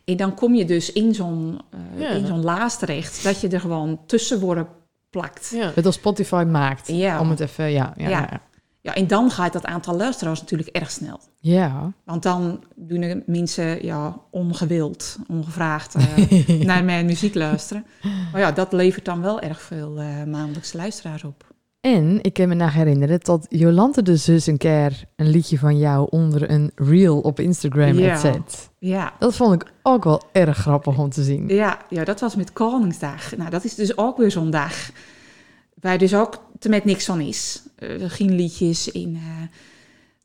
En dan kom je dus in zo'n eh, Ja. in zo'n laas terecht. Dat je er gewoon tussen worden plakt. Ja. Het op Spotify maakt. Ja. Om het even, ja. Ja. Ja. ja. En dan gaat dat aantal luisteraars natuurlijk erg snel. ja. Want dan doen de mensen ja, ongewild, ongevraagd eh, naar mijn muziek luisteren. Maar ja, dat levert dan wel erg veel eh, maandelijkse luisteraars op. En ik kan me nog herinneren dat Jolante de zus een keer een liedje van jou onder een reel op Instagram Ja. had zet. Ja, Dat vond ik ook wel erg grappig om te zien. ja, ja, dat was met Koningsdag. Nou, dat is dus ook weer zo'n dag waar dus ook te met niks van is. Eh, geen liedjes in. eh,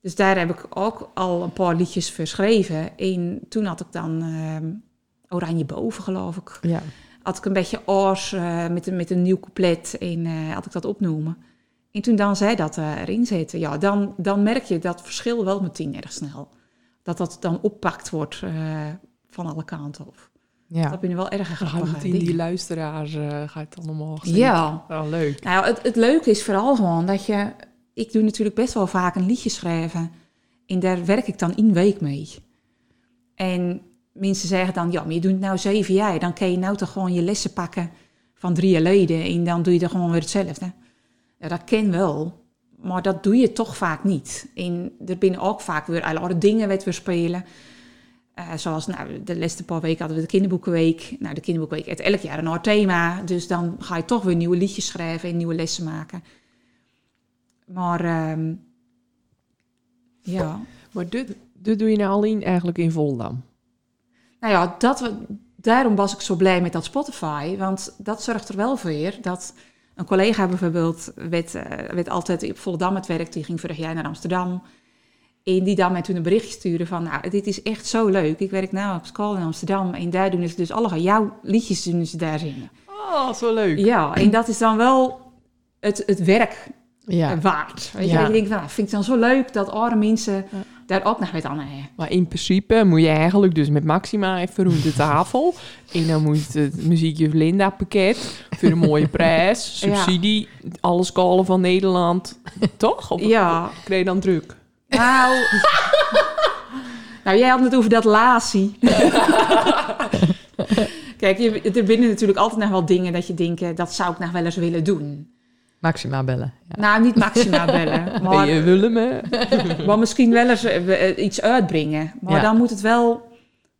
dus daar heb ik ook al een paar liedjes verschreven. En toen had ik dan ehm, Oranje Boven, geloof ik. Ja. had ik een beetje oors eh, met, een, met een nieuw couplet en eh, had ik dat opnoemen. En toen dan zij dat eh, erin zette, ja, dan, dan merk je dat verschil wel meteen erg snel. Dat dat dan oppakt wordt eh, van alle kanten op. ja. Dat vind ik wel erg grappig. het in die luisteraars eh, gaat dan omhoog. Ja. Oh, leuk. Nou, het, het leuke is vooral gewoon dat je... Ik doe natuurlijk best wel vaak een liedje schrijven. En daar werk ik dan een week mee. En mensen zeggen dan, ja, maar je doet het nou zeven jaar. Dan kan je nou toch gewoon je lessen pakken van drie jaar geleden. En dan doe je er gewoon weer hetzelfde. Ja, dat ken wel. Maar dat doe je toch vaak niet. En er binnen ook vaak weer allerlei dingen wat we spelen. Eh, zoals nou, de laatste paar weken hadden we de kinderboekenweek. Nou, de kinderboekenweek heeft elk jaar een ander thema. Dus dan ga je toch weer nieuwe liedjes schrijven en nieuwe lessen maken. Maar ehm, ja, Maar dit, dit doe je nou alleen eigenlijk in Voldam. nou ja, dat daarom was ik zo blij met dat Spotify. Want dat zorgt er wel voor dat een collega bijvoorbeeld werd, eh, werd altijd op Volendam het werk. Die ging vorig jaar naar Amsterdam. En die dan mij toen een berichtje stuurde van, nou, dit is echt zo leuk. Ik werk nou op school in Amsterdam en daar doen ze dus allemaal jouw liedjes doen ze daar zingen. Oh, zo leuk. Ja, en dat is dan wel het, het werk Ja. waard. Weet je, Ja. Je denkt, nou, vind ik dan zo leuk dat andere mensen Ja. Daar ook nog wat aan hebben. Maar in principe moet je eigenlijk dus met Maxima even rond de tafel. En dan moet het muziekje Linda pakket voor een mooie prijs, Ja. subsidie, alles callen van Nederland. Toch? Of Ja, kreeg je dan druk? nou... nou, jij had het over dat lazie. Kijk, je, er binnen natuurlijk altijd nog wel dingen dat je denkt, eh, dat zou ik nog wel eens willen doen. Maxima bellen. Ja. Nou, niet Maxima bellen, maar, je Willem, hè? maar misschien wel eens eh, eh, iets uitbrengen. Maar Ja. dan, moet het wel,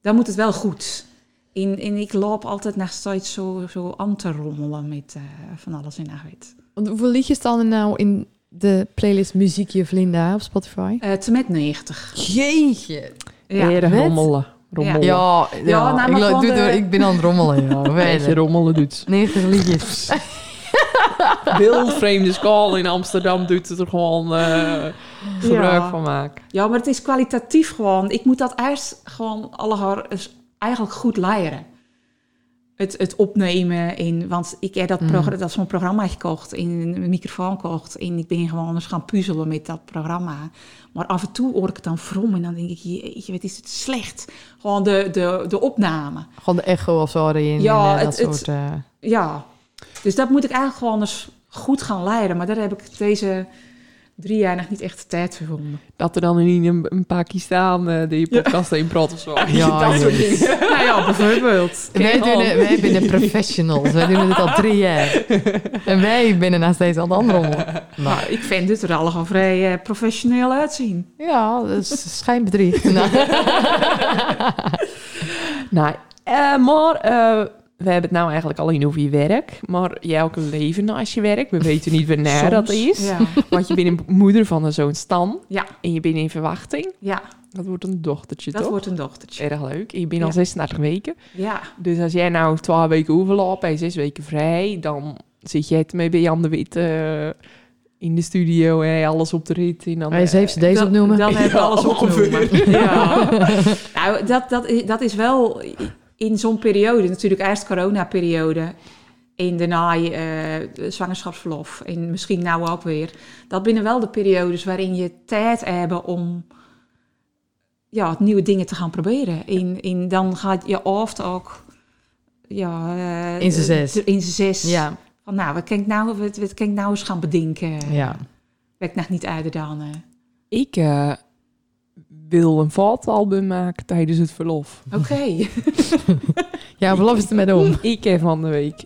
dan moet het wel goed. En, en ik loop altijd nog steeds zo, zo aan te rommelen met eh, van alles in weet. Want hoeveel liedjes staan er nou in de playlist Muziekje Vlinda op Spotify? Eh te met 90. Jeetje. Ja. Rommelen. Rommelen. Ja, ja, nou, ik, doe, de- ben aan het rommelen. Ja. Weet je, Verder. rommelen doet. 90 liedjes. Wildvreemde school in Amsterdam doet het er gewoon eh, gebruik Ja. van maken. Ja, maar het is kwalitatief gewoon. Ik moet dat eerst gewoon alle eens eigenlijk goed leren. Het, het opnemen in, want ik heb dat, Mm. dat zo'n programma gekocht, in een microfoon gekocht en ik ben gewoon eens gaan puzzelen met dat programma. Maar af en toe hoor ik het dan vrom en dan denk ik, jeetje, wat is het slecht. Gewoon de, de, de opname. Gewoon de echo of zo erin. Ja, en, eh, dat het- soort... eh, Ja, dus dat moet ik eigenlijk gewoon eens goed gaan leren. Maar daar heb ik deze drie jaar nog niet echt de tijd voor gevonden. Dat er dan in een, een Pakistan eh die podcast heen praat of zo. Ja, dat soort ja. dingen. nou ja, bijvoorbeeld. wij, doen al. het, wij zijn de professionals. Wij doen het al drie jaar. En wij binnen nog steeds aan het aanrommelen. Maar ik vind dit er allemaal vrij eh, professioneel uitzien. Ja, dat is schijnbedriegt. Nou, Nou, eh, maar eh, we hebben het nou eigenlijk alleen over je werk. Maar jij ook een leven naast je werk. We weten niet wanneer dat is. Ja, Want je bent een moeder van een zoon Stan. Ja. En je bent in verwachting. ja Dat wordt een dochtertje, dat toch? wordt een dochtertje. Erg leuk. En je bent al Ja. 36 weken. Ja, Dus als jij nou 12 weken overloopt en 6 weken vrij... dan zit jij ermee bij Jan de Wit eh, in de studio... en alles op de rit. En dan, Wij eh, even deze dan, opnoemen. dan heb je Ja, alles opgenomen. Ja. nou, dat, dat, is, dat is wel in zo'n periode, natuurlijk eerst corona-periode... en daarna eh, zwangerschapsverlof en misschien nou ook weer. Dat binnen wel de periodes waarin je tijd hebt om ja, nieuwe dingen te gaan proberen. En, en dan gaat je hoofd ook... Ja, eh, In z'n zes. In z'n zes. Ja, Van, nou, wat kan ik nou, wat, wat kan ik nou eens gaan bedenken? ja. Ik nog niet uit dan. eh. Ik eh, wil een vatalbum maken tijdens het verlof. Oké. Ja, beloof is het met om. Ik heb van de week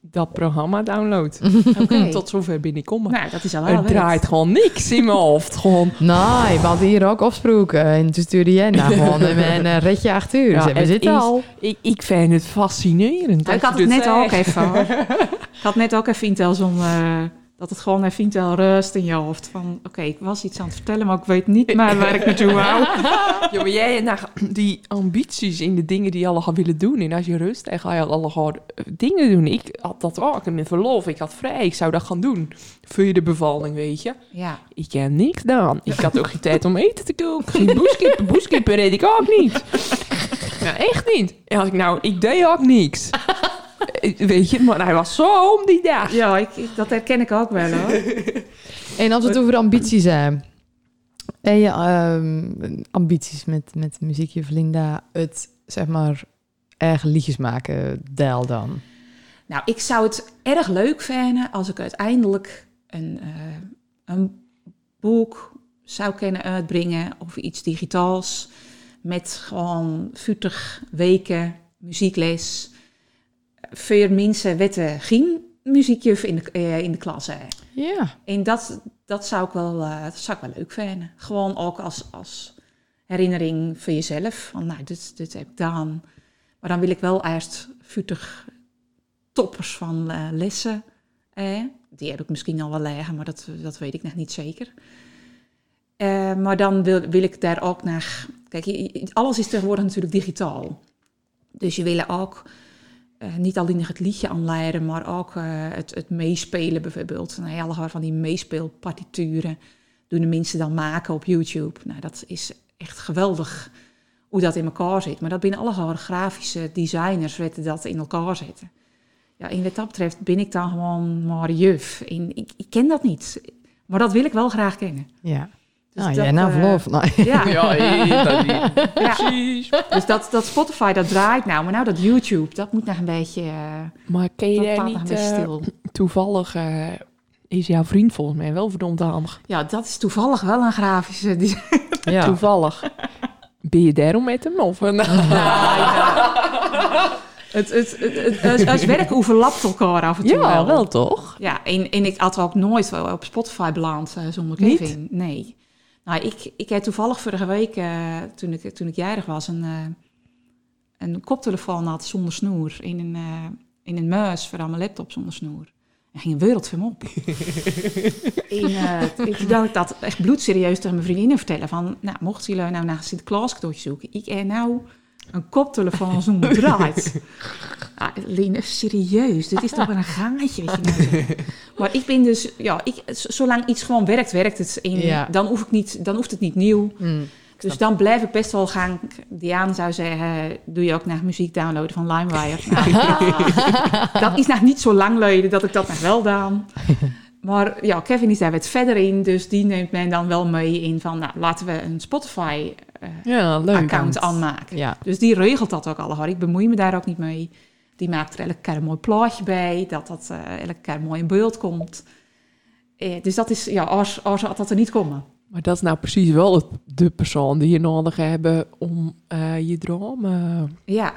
dat programma download. Oké. Tot zover ben ik komen. Nou, dat is al er wel draait gewoon niks in mijn hoofd. Gewoon, Nee, we hadden hier ook afgesproken. En toen stuurde jij nou gewoon met een eh, redje acht uur. Ja, Dus we het zitten is- al. ik, ik vind het fascinerend. Ja, ik dat had je het net ook even hoor. Ik had net ook even Intel zo'n... eh, dat het gewoon even Intel rust in je hoofd. Van, oké, ik was iets aan het vertellen, maar ik weet niet meer waar ik naartoe wou. Ja, maar jij nou, die ambities in de dingen die je allemaal willen doen. En als je rust en ga je allemaal eh, dingen doen. Ik had dat ook in mijn verlof. Ik had vrij. Ik zou dat gaan doen. Voor je de bevalling, weet je. Ja. Ik heb niks gedaan. Ik had ook geen tijd om eten te koken. Geen boeskippen. Boeskippen reed ik ook niet. Nou, echt niet. En als ik nou, ik deed ook niks. Eh, Weet je, maar hij was zo om die dag. Ja, ik, ik- dat herken ik ook wel hoor. En als we het over ambities hebben. En je ehm, ambities met, met muziekje Vlinda. Het, zeg maar, eigen liedjes maken, deel dan. Nou, ik zou het erg leuk vinden als ik uiteindelijk een, eh, een boek zou kunnen uitbrengen of iets digitaals. met gewoon 40 weken muziekles. Veel mensen wetten geen muziekjuf in de, eh, in de klas. Ja. En dat, dat, zou ik wel, eh, dat zou ik wel leuk vinden. Gewoon ook als, als herinnering voor jezelf. Van nou, dit, dit heb ik gedaan. Maar dan wil ik wel eerst 40 toppers van eh, lessen. Die heb ik misschien al wel liggen, maar dat, dat weet ik nog niet zeker. Maar dan wil, wil ik daar ook naar... Kijk, alles is tegenwoordig natuurlijk digitaal. Dus je wil ook eh, niet alleen het liedje aanleiden, maar ook eh, het, het meespelen bijvoorbeeld. Nou, alle van die meespeelpartituren doen de mensen dan maken op YouTube. Nou, dat is echt geweldig hoe dat in elkaar zit. Maar dat binnen alle grafische designers weten dat in elkaar zetten. Ja, en wat dat betreft ben ik dan gewoon maar juf. Ik, ik ken dat niet. Maar dat wil ik wel graag kennen. Ja. Dus nou, dat, jij nou eh, verlof. Nou, Ja, Ja, ja. Precies. dus dat, dat Spotify, dat draait nou. Maar nou dat YouTube, dat moet nog een beetje... eh Maar ken je daar niet eh, stil. toevallig... is jouw vriend volgens mij wel verdomd handig. Ja, dat is toevallig wel een grafische design. ja. Toevallig. Ben je daarom met hem? Of een... Het, het, het, het, het, het werk overlapt elkaar af en toe Ja, wel. wel toch? Ja, en, en ik had ook nooit wel op Spotify beland zonder Niet? Kevin. Nee. Nou, ik, ik heb toevallig vorige week, eh, toen, ik, toen ik jarig was, een, eh, een koptelefoon had zonder snoer in een, eh, in een muis voor aan mijn laptop zonder snoer. Er ging een wereldfilm op. en eh, ik dacht dat echt bloedserieus tegen mijn vriendinnen vertellen. Van, nou, mochten jullie nou naar Sinterklaas cadeautje zoeken? Ik heb nou een koptelefoon zonder draad. Ah, Lien, serieus, dit is toch wel een gaatje. Weet je nou. Maar ik ben dus, ja, ik, zolang iets gewoon werkt, werkt het. En Ja. dan, hoef ik niet, dan hoeft het niet nieuw. Mm. Dus dan blijf ik best wel gaan. Diane zou zeggen, doe je ook naar muziek downloaden van LimeWire. Nou, dat is nog niet zo lang geleden dat ik dat nog wel gedaan. Maar ja, Kevin is daar wat verder in. Dus die neemt mij dan wel mee in van, nou, laten we een Spotify-account Ja, leuk. aanmaken. Ja. Dus die regelt dat ook allemaal. Ik bemoei me daar ook niet mee. Die maakt er elke keer een mooi plaatje bij, dat dat eh, elke keer mooi in beeld komt. Eh, dus dat is, ja, als, als dat er niet komen. Maar dat is nou precies wel het, de persoon die je nodig hebben om eh, je dromen... Ja.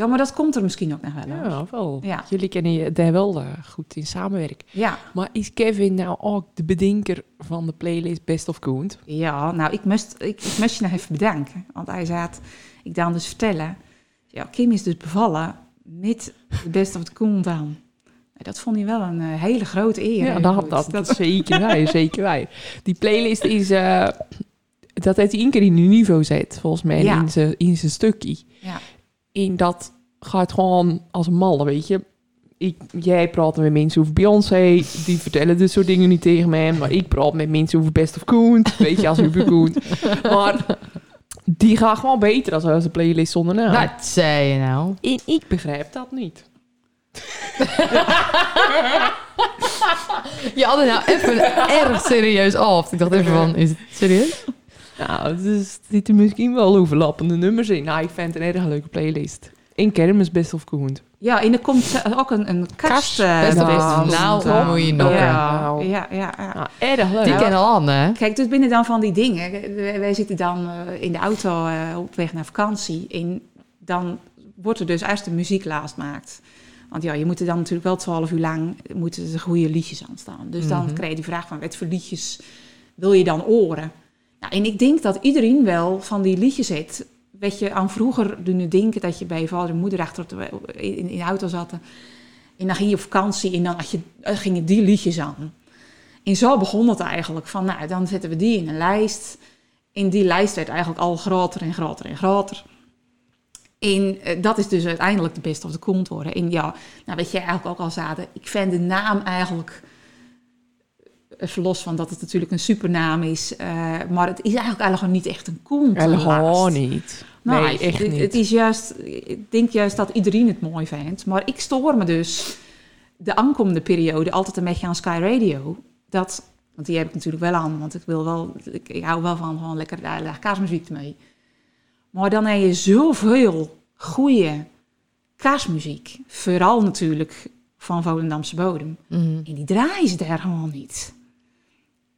Ja, maar dat komt er misschien ook nog wel. hoor. Ja, wel. Ja. Jullie kennen je daar wel eh, goed in samenwerken. Ja. Maar is Kevin nou ook de bedenker van de playlist Best of Koent? ja, nou, ik moest, ik, ik moest je nog even bedanken. Want hij zei, ik dan dus vertellen. Ja, Kim is dus bevallen met de best of komt aan. Dat vond hij wel een eh, hele grote eer. Ja, dat, goed. dat, dat zeker wij, zeker wij. Die playlist is... eh, dat heeft keer in een niveau zet, volgens mij, Ja. in zijn in zijn stukje. Ja. En dat gaat gewoon als een malle, weet je. Ik, jij praat met mensen over Beyoncé, die vertellen dit soort dingen niet tegen mij. Maar ik praat met mensen over Best of Koen, weet je, als Uber Koen. Maar die gaat gewoon beter als als een playlist zonder naam. Wat zei je nou? En ik begrijp dat niet. Je had het nou even erg serieus af. Ik dacht even van, is het serieus? Nou, is- er zitten misschien wel overlappende nummers in. Nou, ik vind het een erg leuke playlist. In kermis Best of Koen. Ja, en er komt eh, ook een, een kast. eh, Best best of Koen. Nou, moet je nog, Ja, Nou. ja, ja, ja. Nou, erg leuk. Die kennen al aan, hè? Kijk, dus binnen dan van die dingen. Wij wij zitten dan eh, in de auto eh, op weg naar vakantie. En dan wordt er dus eerst de muziek laatst gemaakt. Want ja, je moet er dan natuurlijk wel twaalf uur lang moeten er goede liedjes aan staan. Dus dan Mhm. krijg je die vraag van wat voor liedjes wil je dan oren? Nou, en ik denk dat iedereen wel van die liedjes heeft. Weet je, aan vroeger doen denken dat je bij je vader en moeder achter de, in, in de auto zat. En dan ging je op vakantie en dan je, eh, gingen die liedjes aan. En zo begon het eigenlijk. Van, nou, dan zetten we die in een lijst. En die lijst werd eigenlijk al groter en groter en groter. En eh, dat is dus uiteindelijk de beste of de kont worden. En ja, nou weet je eigenlijk ook al zaten. Ik vind de naam eigenlijk... Even los van dat het natuurlijk een supernaam is. eh, maar het is eigenlijk, eigenlijk niet echt een kont. Helemaal helaas. niet. Nou, nee, echt het, niet. Het is juist, ik denk juist dat iedereen het mooi vindt. Maar ik stoor me dus de aankomende periode altijd een beetje aan Sky Radio. Dat, want die heb ik natuurlijk wel aan, want ik wil wel, ik, ik hou wel van gewoon lekker daar leg kaasmuziek mee. Maar dan heb je zoveel goede kaasmuziek. Vooral natuurlijk van Volendamse bodem. Mhm. En die draaien ze daar gewoon niet.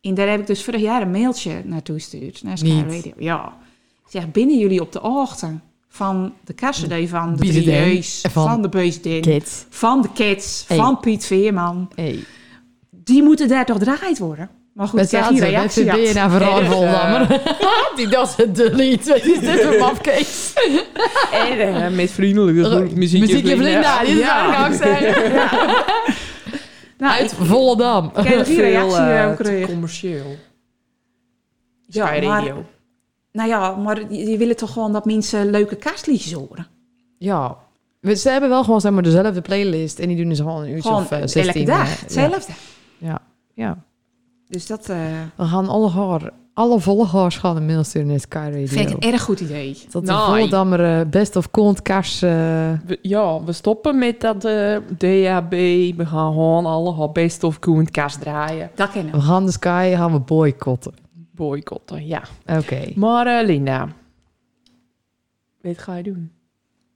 En daar heb ik dus vorig jaar een mailtje naartoe gestuurd, naar Sky Niet? Radio. Ja. Ik zeg, binnen jullie op de hoogte van de kerstcd van de. Drieërs, Van van, de Beesdin, Kids. van de Kids, Hey. van Piet Veerman. Hey. Die moeten daar toch draaid worden? Maar goed, ik krijg hier reactie. met BNA had. vooral dus, Voldammer. Die dat het delete. Wat is dit voor mafkees? En eh, met vriendelijke muziekje. Muziekje Vlinda. Die is Ja. ook zeggen. Nou, Uit ik- Volendam. ik heb reactie eh, te gekregen. commercieel. Ja, maar-. Nou ja, maar je, je wil toch gewoon dat mensen leuke kerstliedjes horen? Ja. We- Ze hebben wel gewoon zeg maar, dezelfde playlist. En die doen dus gewoon een uurtje Gewoon of uh, elke 16. dag, eh, hetzelfde. Ja. ja. Dus dat eh, We gaan alle haar, alle volgers gaan een mail sturen naar Sky Radio. vind ik een erg goed idee. Dat de Nee. Voldammer eh, best of kont kars... eh, ja, we stoppen met dat eh, DAB. We gaan gewoon alle best of kast draaien. Dat kennen we we. gaan de Sky gaan we boycotten. Boycotten, ja. Oké. Maar eh, Linda, wat ga je doen?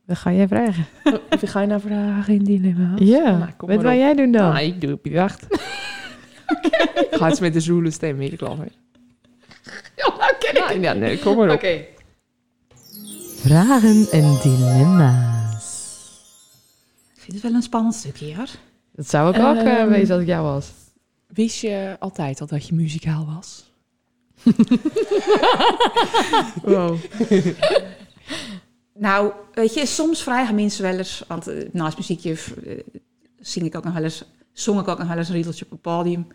Wat ga jij vragen? Of ga je naar vragen in dilemma's? Ja. Nou, kom Wat maar wil jij doen dan? Nou, ik doe op je wacht. Ga eens met de zoele stem weer oké. Nou, ja, nee, kom maar op. Oké. Vragen en dilemma's. Ik vind het wel een spannend stukje, hoor. Dat zou ik ook eh, Ehm, wezen als ik jou was. Wist je altijd al dat je muzikaal was? Wow. Nou, weet je, soms vragen mensen wel eens... Want eh, naast muziekje eh, zing ik ook nog wel eens... Zong ik ook nog wel eens een riedeltje op het podium.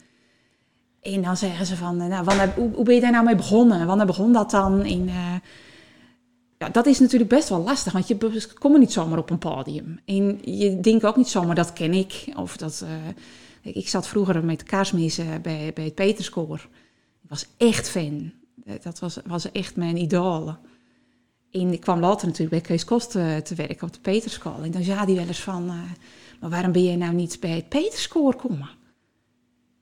En dan zeggen ze van... eh, Nou, hoe, hoe ben je daar nou mee begonnen? Wanneer begon dat dan? Eh, ja, dat is natuurlijk best wel lastig. Want je komt niet zomaar op een podium. En je denkt ook niet zomaar, dat ken ik. Of dat... eh, ik, zat vroeger met kaarsmissen bij, bij het Peterskoor. Ik was echt fan. Dat was, was echt mijn idool. En ik kwam later natuurlijk bij Kees Kost te werken op de Peterskool. En dan zei hij wel eens van, maar waarom ben je nou niet bij het Peterskoor komen?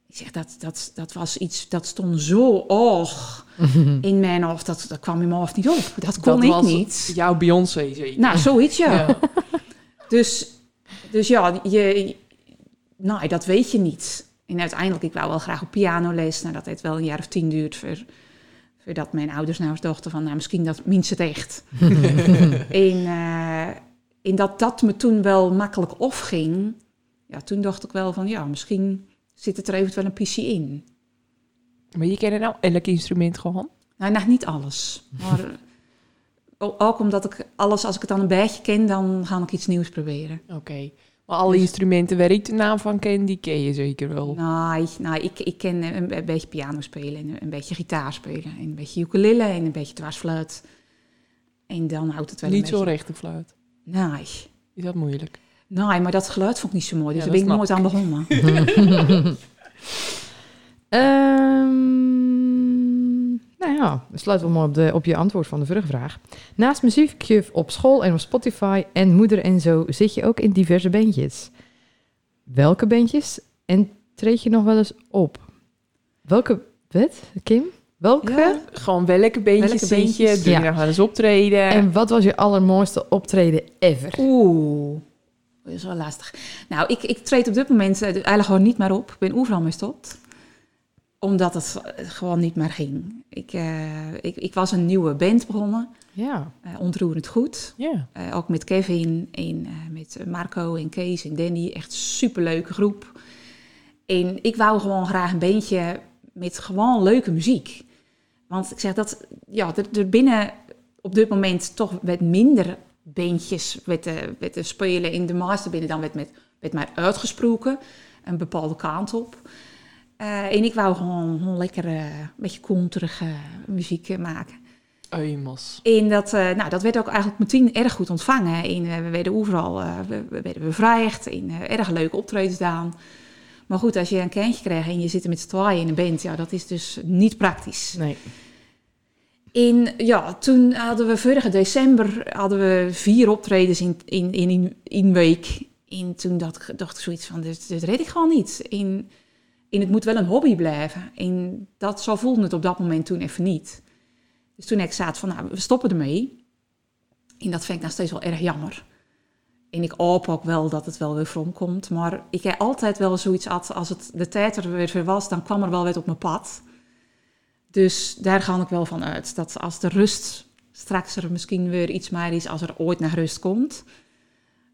Ik zeg, dat, dat, dat was iets, dat stond zo hoog in mijn hoofd. Dat, dat kwam in mijn hoofd niet op. Dat kon dat ik was niet. Jouw Beyoncé, zeker? Nou, zoiets ja. Ja. Dus, dus ja, je, nou, dat weet je niet. En uiteindelijk, ik wou wel graag op pianoles. Nou, dat heeft wel een jaar of tien duurt voor, voordat mijn ouders nou eens dachten van, nou, misschien dat minst het echt. en, eh, en dat dat me toen wel makkelijk opging, ja, toen dacht ik wel van, ja, misschien zit het er eventueel een PC in. Maar je kent nou elk instrument gewoon? Nou, nog niet alles. Maar eh, ook omdat ik alles, als ik het dan een beetje ken, dan ga ik iets nieuws proberen. Oké. Maar alle Dus- instrumenten waar ik de naam van ken, die ken je zeker wel. Nou, ik, ik ken een, een beetje piano spelen en een beetje gitaar spelen. En een beetje ukulele en een beetje dwarsfluit. En dan houdt het wel Niet een zo rechte fluit. Nee. Is dat moeilijk? Nee, maar dat geluid vond ik niet zo mooi. Dus Ja, daar ben ik nooit aan begonnen. Ehm, nou ja, we sluiten wel mooi op, de, op je antwoord van de vorige vraag. Naast muziekjuf op school en op Spotify en moeder en zo zit je ook in diverse bandjes. Welke bandjes? En treed je nog wel eens op? Welke, wat, Kim? Welke? Ja. Gewoon welke beentjes Welke beentjes? Doe je Ja. nog wel eens optreden? En wat was je allermooiste optreden ever? Oeh, dat is wel lastig. Nou, ik, ik treed op dit moment eh, eigenlijk gewoon niet meer op. Ik ben overal mee gestopt. Omdat het eh, gewoon niet meer ging. Ik, eh, ik, ik was een nieuwe band begonnen. Ja. ontroerend goed. Ja. Ook met Kevin en met Marco en Kees en Danny. Echt superleuke groep. En ik wou gewoon graag een bandje met gewoon leuke muziek. Want ik zeg dat, ja, er, er binnen op dit moment toch wat minder bandjes werden, werden spelen in de master binnen dan werd met, werd maar uitgesproken. Een bepaalde kant op. Eh, en ik wou gewoon, gewoon lekker eh, een beetje konterige muziek eh, maken. Eumos. En dat, eh, nou, dat werd ook eigenlijk meteen erg goed ontvangen. En eh, we werden overal eh, we, we werden bevraagd. En eh, erg leuke optredens gedaan. Maar goed, als je een kindje krijgt en je zit er met z'n tweeën in een band, ja, dat is dus niet praktisch. Nee. Ja, toen hadden we vorige december hadden we vier optredens in, in, in, in, week. En toen dacht, dacht ik zoiets van, dit, dit red ik gewoon niet. En, het moet wel een hobby blijven. En dat, zo voelde het op dat moment toen even niet. Dus toen ik zaad van, nou, we stoppen ermee. En dat vind ik nog steeds wel erg jammer. En ik hoop ook wel dat het wel weer komt. Maar ik heb altijd wel zoiets had, als het de tijd er weer was, dan kwam er wel weer op mijn pad. Dus daar ga ik wel van uit. Dat als de rust straks er misschien weer iets meer is als er ooit naar rust komt,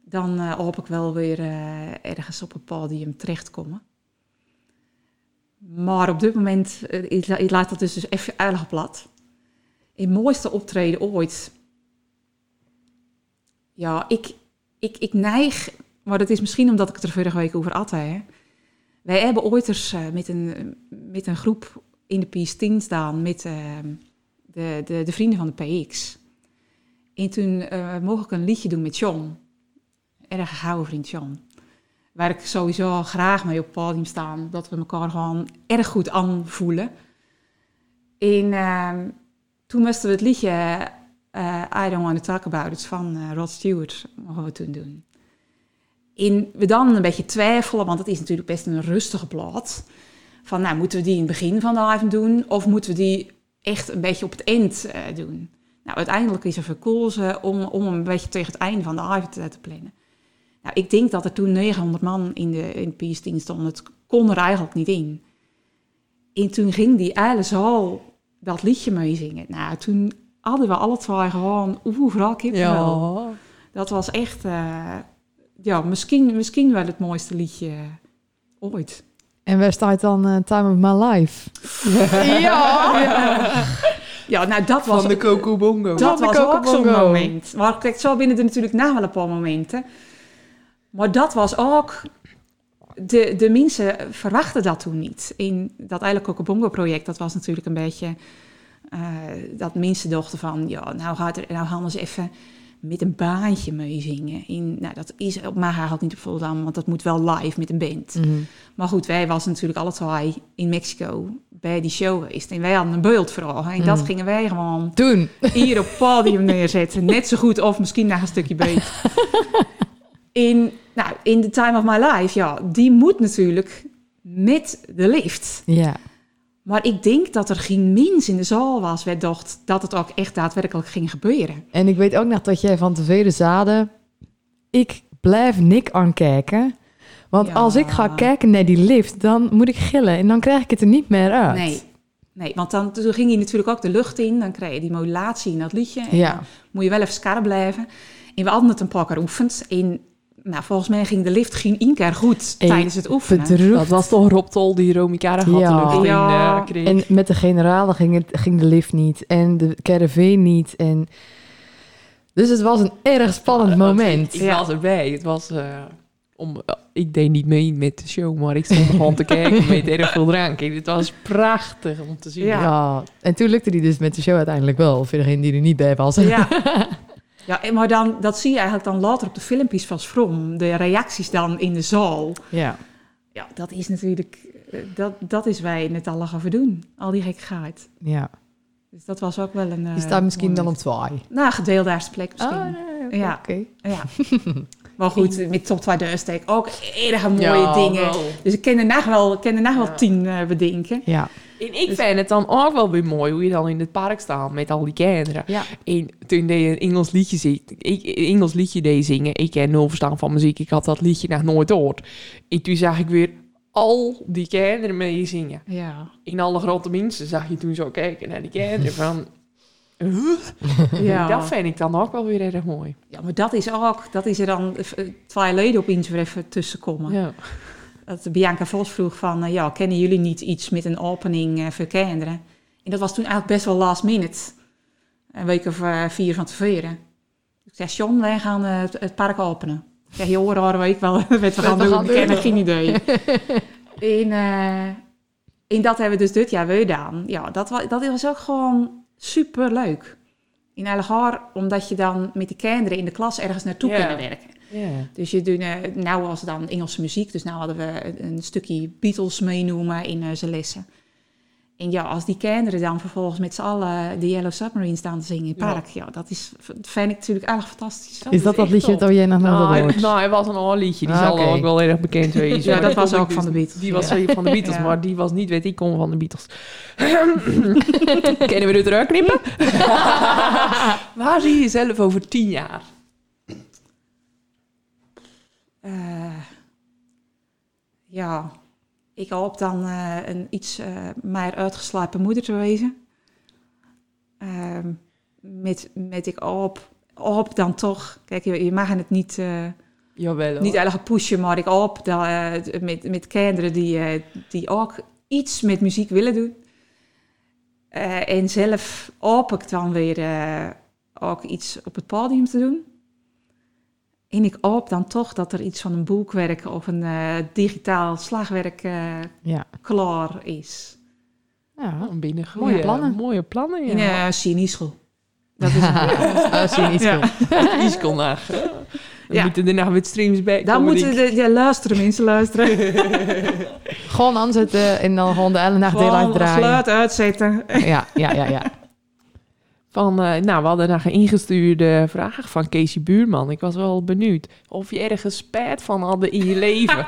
dan eh, hoop ik wel weer eh, ergens op het podium terechtkomen. Maar op dit moment, eh, ik, la- ik laat dat dus, dus even erg plat. Het mooiste optreden ooit. Ja, ik, ik, ik neig, maar dat is misschien omdat ik het er vorige week over had. Hè. Wij hebben ooit eens met, een, met een groep in de PS10 staan met eh, de, de, de vrienden van de PX. En toen eh, mocht ik een liedje doen met John. Erg gehouden vriend John. Waar ik sowieso graag mee op het podium staan. Dat we elkaar gewoon erg goed aanvoelen. En ehm, toen moesten we het liedje eh, I Don't Want To Talk About It van eh, Rod Stewart mogen we toen doen. En we dan een beetje twijfelen, want het is natuurlijk best een rustige plaat. Van, nou, moeten we die in het begin van de avond doen? Of moeten we die echt een beetje op het eind eh, doen? Nou, uiteindelijk is er verkozen om, om een beetje tegen het einde van de eh, te plannen. Nou, ik denk dat er toen 900 man in de, in de PS10 stonden. Het kon er eigenlijk niet in. En toen ging die hele zaal dat liedje meezingen. Nou, toen hadden we alle twee gewoon overal kippenvel. Ja. Dat was echt, eh, ja, misschien, misschien wel het mooiste liedje ooit. En waar staat dan eh, Time of My Life? Ja, ja nou dat was, Van de Coco Bongo. dat Van de was ook Coco zo'n Bongo. moment. Maar kijk, zo binnen er natuurlijk na wel een paar momenten. Maar dat was ook... De, de mensen verwachten dat toen niet. In dat eigenlijk Cocobongo-project, dat was natuurlijk een beetje... eh, dat mensen dachten van, ja, nou gaat er, nou gaan ze even met een baantje meezingen. In, nou, dat is op mij eigenlijk niet op Volendam, want dat moet wel live met een band. Mhm. Maar goed, wij was natuurlijk alle twee in Mexico bij die show geweest. En wij hadden een beeldvraag. En dat Mm. gingen wij gewoon Toen. hier op het podium neerzetten. Net zo goed of misschien nog een stukje beter. In, nou, in The Time of My Life, ja, die moet natuurlijk met de lift. Ja. Maar ik denk dat er geen mens in de zaal was... waar dacht dat het ook echt daadwerkelijk ging gebeuren. En ik weet ook nog dat jij van tevreden zaden... Ik blijf Nick aankijken. Want Ja. als ik ga kijken naar die lift, dan moet ik gillen. En dan krijg ik het er niet meer uit. Nee, nee want dan, toen ging hij natuurlijk ook de lucht in. Dan krijg je die modulatie in dat liedje. En Ja. moet je wel even scherp blijven. En we hadden het een paar keer oefend. En nou, volgens mij ging de lift geen één keer goed tijdens het oefenen. Dat was toch Rob Tol die Romy Kara had Ja. de lucht in Ja. eh, kreeg. En met de generalen ging, het, ging de lift niet. En de caravan niet. En... Dus het was een erg spannend moment. Ik was erbij. Het was... eh, om, ik deed niet mee met de show, maar ik stond gewoon te kijken met erg veel drank. En het was prachtig om te zien. Ja. Ja. En toen lukte die dus met de show uiteindelijk wel. Voor degene die er niet bij was. Ja. ja, maar dan, dat zie je eigenlijk dan later op de filmpjes van From. De reacties dan in de zaal. Ja. Ja, dat is natuurlijk... eh, Dat, dat is wij net alle gaan doen. Al die gekkigheid. ja. Dus dat was ook wel een... Eh, staat misschien dan moment. op twee. Nou, gedeelde plek misschien. Oh, nee. Ja. oké. Ja. maar goed, met top 2000 steek ook erg mooie Ja, dingen. Dus ik ken er nog wel, ken er nog wel Ja. tien eh, bedenken. Ja. En ik vind het dan ook wel weer mooi hoe je dan in het park staat met al die kinderen. Ja. En toen deed je een Engels liedje, ik, Engels liedje deed zingen. Ik ken nul verstaan van muziek. Ik had dat liedje nog nooit gehoord. En toen zag ik weer al die kinderen mee zingen. Ja. In alle grote mensen zag je toen zo kijken naar die kinderen van... huh? Ja. Dat vind ik dan ook wel weer erg mooi. ja, maar dat is ook, dat is er dan eh, twee leden op eens weer even tussenkomen. Ja. Dat Bianca Vos vroeg van, eh, ja, kennen jullie niet iets met een opening eh, voor kinderen? En dat was toen eigenlijk best wel last minute. Een week of eh, vier van tevoren. Ik zei, John, wij gaan het, park openen. Ik zeg, joh, horen weet ik wel wat we gaan doen. gaan Ik heb geen idee. en, eh, en dat hebben we dus dit jaar weer gedaan. Ja, dat, wa- dat was ook gewoon super leuk. In Allegaar, omdat je dan met de kinderen in de klas ergens naartoe Ja. kunnen werken. Ja. Dus je doet, eh, nou was het dan Engelse muziek, dus nou hadden we een- een stukje Beatles meenoemen in eh, zijn lessen. En ja, als die kinderen dan vervolgens met z'n allen de Yellow Submarine staan te zingen in het park, ja, dat is, vind ik natuurlijk erg fantastisch. Is dat dat liedje top. dat jij nog nooit had Nou, nou, hij was een oud liedje. Die Ah, zal ook wel erg bekend wezen. Ja, dat was ook van de Beatles. Die was van de Beatles, Ja. maar die was niet, weet ik, kom van de Beatles. Kennen we dit eruit knippen? Waar zie je jezelf over tien jaar? Eh, ja, ik hoop dan eh, een iets eh meer uitgeslapen moeder te wezen. Ehm, met, met ik op, op dan toch. Kijk, je, je mag het niet, Jawel hoor. niet erg pushen, maar ik op eh, met, met kinderen die, die ook iets met muziek willen doen. En zelf op ik dan weer ook iets op het podium te doen. En ik hoop dan toch dat er iets van een boekwerk of een eh, digitaal slagwerk eh, Ja. klaar is. Ja. Oh, binnen Mooie plannen. Mooie plannen, In ja. uh, Sinischool. Dat is een, niet Ja. kon naar. Dan Ja. moeten er nog met streams bij daar komen, moeten de, ja, luisteren mensen, luisteren. Gewoon aanzetten en dan gewoon de hele nacht deel Gewoon draaien. geluid uitzetten. Ja, ja, ja, ja. Van, eh, nou, we hadden nog een ingestuurde vraag van Casey Buurman. Ik was wel benieuwd of je ergens spijt van hadden in je leven.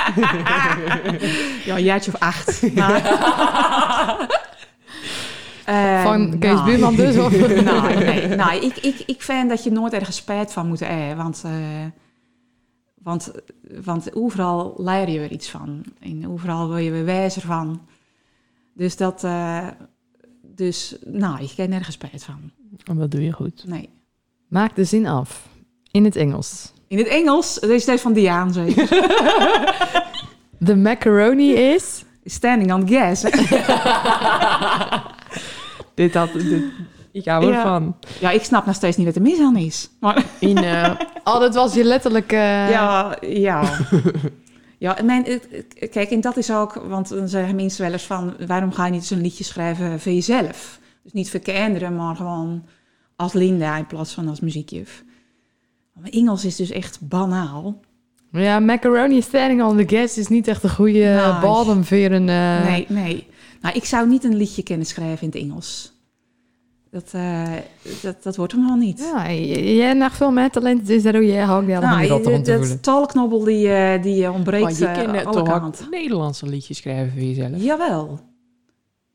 Ja, een jaartje of acht. Maar, Eh, Van Kees nou. Buurman dus? Of? nou, nee, nou, ik, ik, ik vind dat je nooit ergens spijt van moet hebben. Want, eh, want, want overal leer je weer iets van. En overal wil je weer wijzer van. Dus dat... dus, nou, ik heb nergens spijt van. En dat doe je goed. Nee. Maak de zin af. In het Engels. In het Engels, deze is deze van Diaan zeker. The macaroni is... Standing on gas. Dit had... Dit, ik hou Ja. ervan. Ja, ik snap nog steeds niet wat er mis aan is. Maar In, eh, Oh, dat was je letterlijk... eh, ja, ja. Ja, mijn, kijk, en dat is ook, want dan zeggen mensen wel eens van, waarom ga je niet zo'n liedje schrijven voor jezelf? Dus niet voor kinderen, maar gewoon als Linda in plaats van als muziekjuf. Maar Engels is dus echt banaal. Ja, macaroni standing on the gas is niet echt een goede bodem voor een... eh, Nee, nee. Nou, ik zou niet een liedje kunnen schrijven in het Engels. Dat, eh, dat, dat wordt hem al niet. Ja, jij nog veel meer talent, dus daar doe je ook allemaal niet nou, rotten om te voelen. dat talknobbel die, eh, die ontbreekt je eh, kan toch ook Nederlandse liedjes schrijven voor jezelf? Jawel.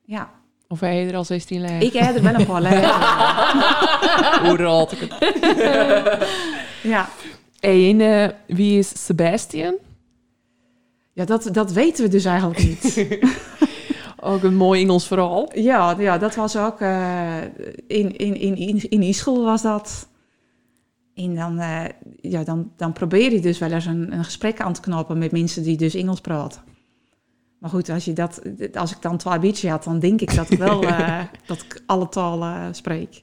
Ja, Of heb je er al 16 lijn? ik heb er wel een paar lezen. Hoe raad ik het? Ja, En eh, wie is Sebastian? ja dat, dat weten we dus eigenlijk niet. Ook een mooi Engels verhaal. ja, ja, dat was ook eh, in, in, in, in, in Ischel was dat. En dan, eh, ja, dan, dan probeer je dus wel eens een, een gesprek aan te knopen met mensen die dus Engels praten. Maar goed, als, je dat, als ik dan twee biertjes had, dan denk ik dat ik wel eh, dat ik alle talen spreek.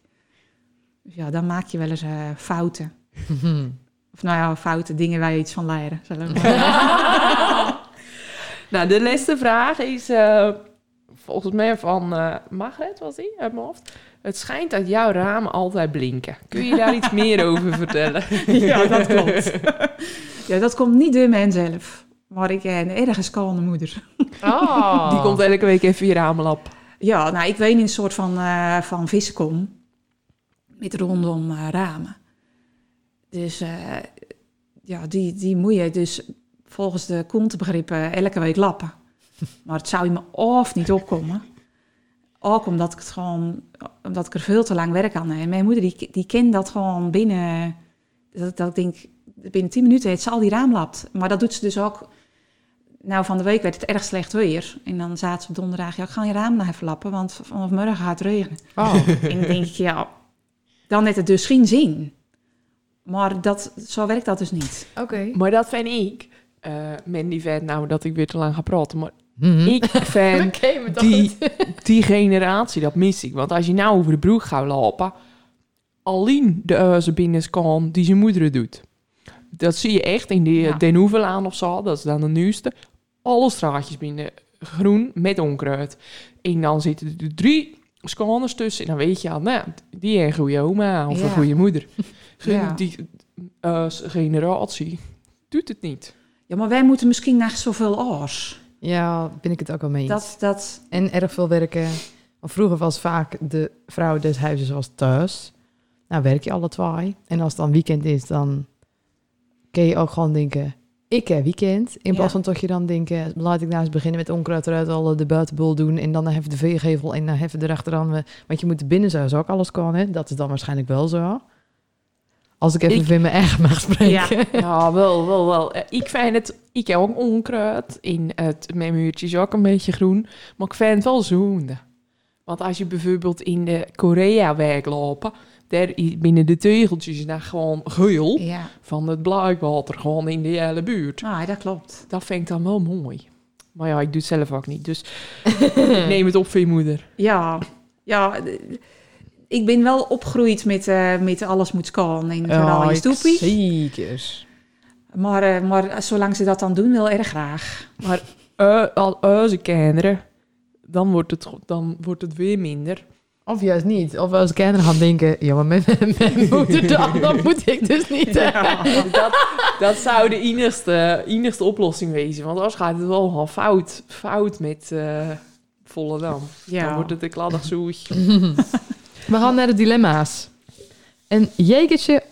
Dus ja, dan maak je wel eens eh, fouten. Of nou ja, fouten, dingen waar je iets van leren. Nou, de laatste vraag is eh, volgens mij van eh Margret, was die, uit mijn hoofd. Het schijnt dat jouw ramen altijd blinken. Kun je daar iets meer over vertellen? ja, dat klopt. ja, dat komt niet door mij zelf. Maar ik heb een erg kalme moeder. Oh. Die komt elke week even je ramelap. Ja, nou, ik weet in een soort van, eh van vissenkom. Met rondom eh, ramen. Dus eh, ja, die, die moet je dus volgens de kontebegrippen elke week lappen. Maar het zou in me of niet opkomen. Ook omdat ik het gewoon, omdat ik er veel te lang werk aan heb. Mijn moeder die, die kent dat gewoon binnen, dat, dat ik denk, binnen 10 minuten heeft ze al die raam lapt. Maar dat doet ze dus ook. Nou, van de week werd het erg slecht weer. En dan zaten ze op donderdag, ja, ik ga je raam nog even lappen, want vanaf morgen gaat het regenen. Oh. en dan denk ik, ja, dan heeft het dus geen zin. Maar dat, zo werkt dat dus niet. Oké. Maar dat vind ik, eh Mandy vindt nou dat ik weer te lang ga praten, maar Mhm. ik vind die, die generatie, dat mis ik. Want als je nou over de broek gaat lopen, alleen de huizen binnenkomen die zijn moeder doet. Dat zie je echt in die Ja. Den Hoevelaan of zo, dat is dan de nieuwste. Alle straatjes binnen groen met onkruid. En dan zitten er drie scanners tussen. En dan weet je al, nou, die heeft een goede oma of een goede moeder. Ja. Die eh, generatie doet het niet. Ja, maar wij moeten misschien naar zoveel oors. Ja, ben ik het ook wel mee. Dat, dat, En erg veel werken. Want vroeger was vaak de vrouw des huizes was thuis. Nou werk je alle twee. En als het dan weekend is, dan kun je ook gewoon denken... Ik heb weekend. In plaats Ja. van toch je dan denken... Laat ik nou eens beginnen met onkruid eruit alle de buitenboel doen. En dan even de veegevel en dan even erachteraan. we- Want je moet binnen zo ook alles kan. Hè? Dat is dan waarschijnlijk wel zo. Als ik even Ik- in mijn eigen mag spreken. Ja, wel, wel, wel. Eh, Ik vind het... Ik heb ook onkruid. In het, mijn muurtje is ook een beetje groen. Maar ik vind het wel zonde. Want als je bijvoorbeeld in de Korea-wijk lopen... daar binnen de tegeltjes nou gewoon geul Ja, van het blijkwater gewoon in de hele buurt. ah, dat klopt. Dat vind ik dan wel mooi. Maar ja, ik doe het zelf ook niet. Dus ik neem het op voor je moeder. Ja, ja. Ik ben wel opgegroeid met, eh, met alles moet kan en vooral je ik stoepie. Zeker. Maar, eh, maar zolang ze dat dan doen, wel erg graag. Maar eh, al kinderen, dan wordt, het, dan wordt het weer minder. Of juist niet. Of als kinderen gaan denken, ja, maar met mijn moeder dan, dan moet ik dus niet. dat, dat zou de enigste, enigste oplossing wezen. Want anders gaat het wel gewoon fout, fout met eh Volendam. Ja. Dan wordt het een kladdig zoetje. We gaan naar de dilemma's. Een jegertje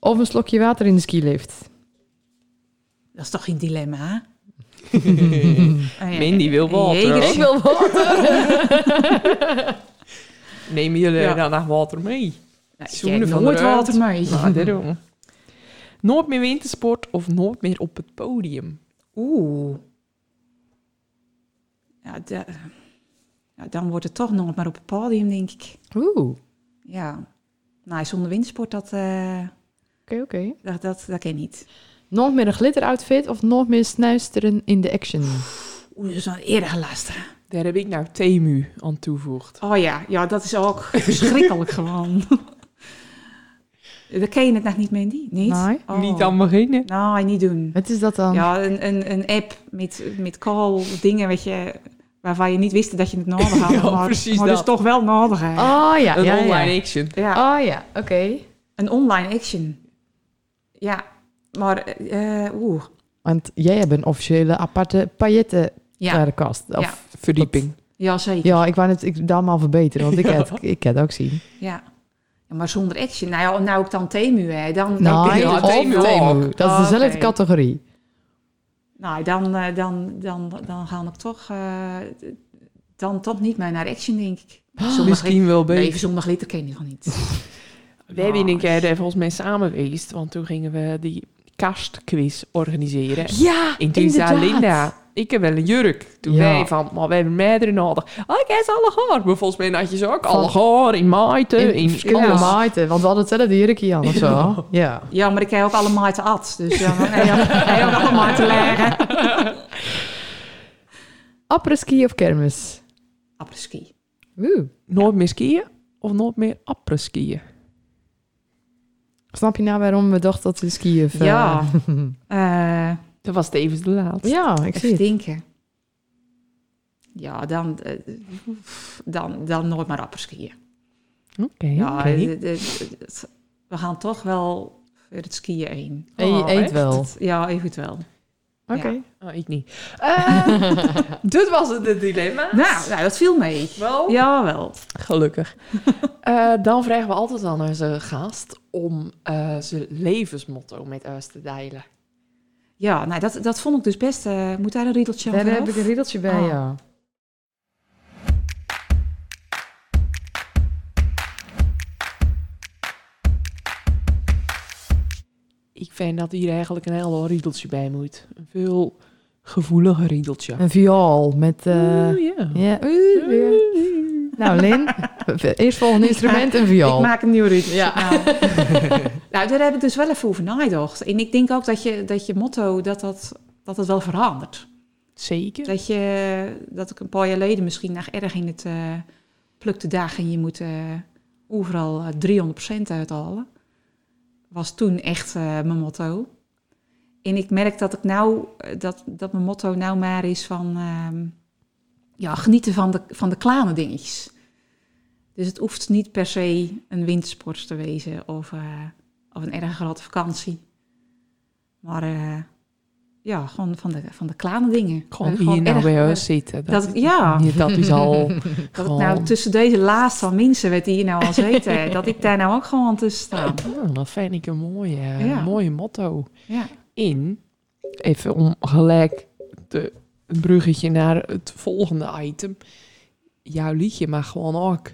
of een slokje water in de skilift? Dat is toch geen dilemma? Ah, ja. Mindy wil water. Hoor. wil water. Nemen jullie Ja. dan nog water mee? Nou, ik Zoenen van nooit de ruit. water mee. Nou, daarom. Nooit meer wintersport of nooit meer op het podium. Oeh. Ja, ja, dan wordt het toch nog maar op het podium, denk ik. Oeh, Ja. Nou, zonder wintersport, dat, eh, oké, oké. dat, dat, dat ken ik niet. Nooit meer een glitteroutfit of nooit meer snuisteren in de action? Oeh, dat is wel eerder geluisterd. Daar heb ik nou Temu aan toegevoegd. Oh ja, ja, dat is ook verschrikkelijk gewoon. Dat ken je het nog niet, Mandy? Niet? Nee. Oh. Niet aan beginnen. Nou, niet doen. Wat is dat dan? Ja, een, een, een app met, met call dingen weet je, waarvan je niet wist dat je het nodig had. Ja, maar, precies maar dus dat. toch wel nodig hebt. Oh ja, Een ja, online ja. action. Ja, Oh ja, oké. een online action. Ja, maar eh oeh. Want jij hebt een officiële aparte paillettenkast. Ja. Of- Ja. Verdieping. Ja, zeker. Ja, ik wou het ik daar maar verbeteren, want ik heb ik heb het ook zien. Ja. Ja, maar zonder action. Nou ja, nou ik dan Temu, hè, dan... Nou, dan, ja, of Temu. Dat is Oh, dezelfde categorie. Nou, dan, eh, dan, dan, dan ga ik toch... eh, dan toch niet meer naar action, denk ik. Misschien wel glitter- Nee, beter. zonder glitter ken je nog niet. We hebben een keer daar volgens mij samen geweest. Want toen gingen we die kastquiz organiseren. Ja, En toen zei Linda, ik heb wel een jurk. Toen Ja. wij van, maar we hebben meerdere nodig. Oh, ik heb alle haar. Maar volgens mij had je ze ook alle haar in maaiten. In In, maten, want we hadden hetzelfde jurkje aan of zo. Ja. Ja, maar ik heb ook alle maarten at. Dus ja, je ook alle maarten leggen. Apres-ski of kermis? Apres-ski. Oeh. Nooit meer skiën of nooit meer après-skiën. Snap je nou waarom we dachten dat we skiën? Eh, Ja. Eh, Dat was tevens de laatste. ja, ik zie even het. denken. Ja, dan, eh, dan, dan nooit maar apres-skiën. Oké. Ja, oké. eh, we gaan toch wel voor het skiën heen. En je Oh, eet echt? wel. Ja, eventueel. Oké. Oh, ik niet. Eh, dit was het, dilemma. Nou, nou, dat viel mee. Wel? Ja, wel. Gelukkig. Eh, dan vragen we altijd aan onze gast om eh, zijn levensmotto met ons te delen. Ja, nou, dat, dat vond ik dus best... eh, moet daar een riedeltje aan Daar heb ik een riedeltje bij, Oh. ja. Ik vind dat hier eigenlijk een heel riedeltje bij moet. Een veel gevoeliger riedeltje. Een viool met... eh, Oeh, ja. ja. oeh, weer. Nou, Lin, eerst volgende instrument een viool. Ik maak een nieuw riedeltje. Ja. Nou. nou, daar heb ik dus wel even over nagedacht. En ik denk ook dat je, dat je motto, dat dat, dat het wel verandert. Zeker. Dat, je, dat ik een paar jaar geleden misschien nog erg in het eh pluk de dag en je moet eh, overal eh, 300% uithalen. Was toen echt eh, mijn motto. En ik merk dat ik nou, eh, dat, dat mijn motto nou maar is van ehm, ja, genieten van de, van de kleine dingetjes. Dus het hoeft niet per se een wintersport te wezen of, eh, of een erg grote vakantie. Maar eh, ja, gewoon van de, van de kleine dingen. Gewoon Eh, hier nou bij eh, ons zitten. dat ja. Niet dat is al dat ik gewoon... nou tussen deze laatste van mensen werd die hier nou al zitten, dat ik daar nou ook gewoon tussen sta. Oh, dat vind ik een mooie, Ja. mooie motto. Ja. In, even om gelijk de, een bruggetje naar het volgende item. Jouw liedje mag gewoon ook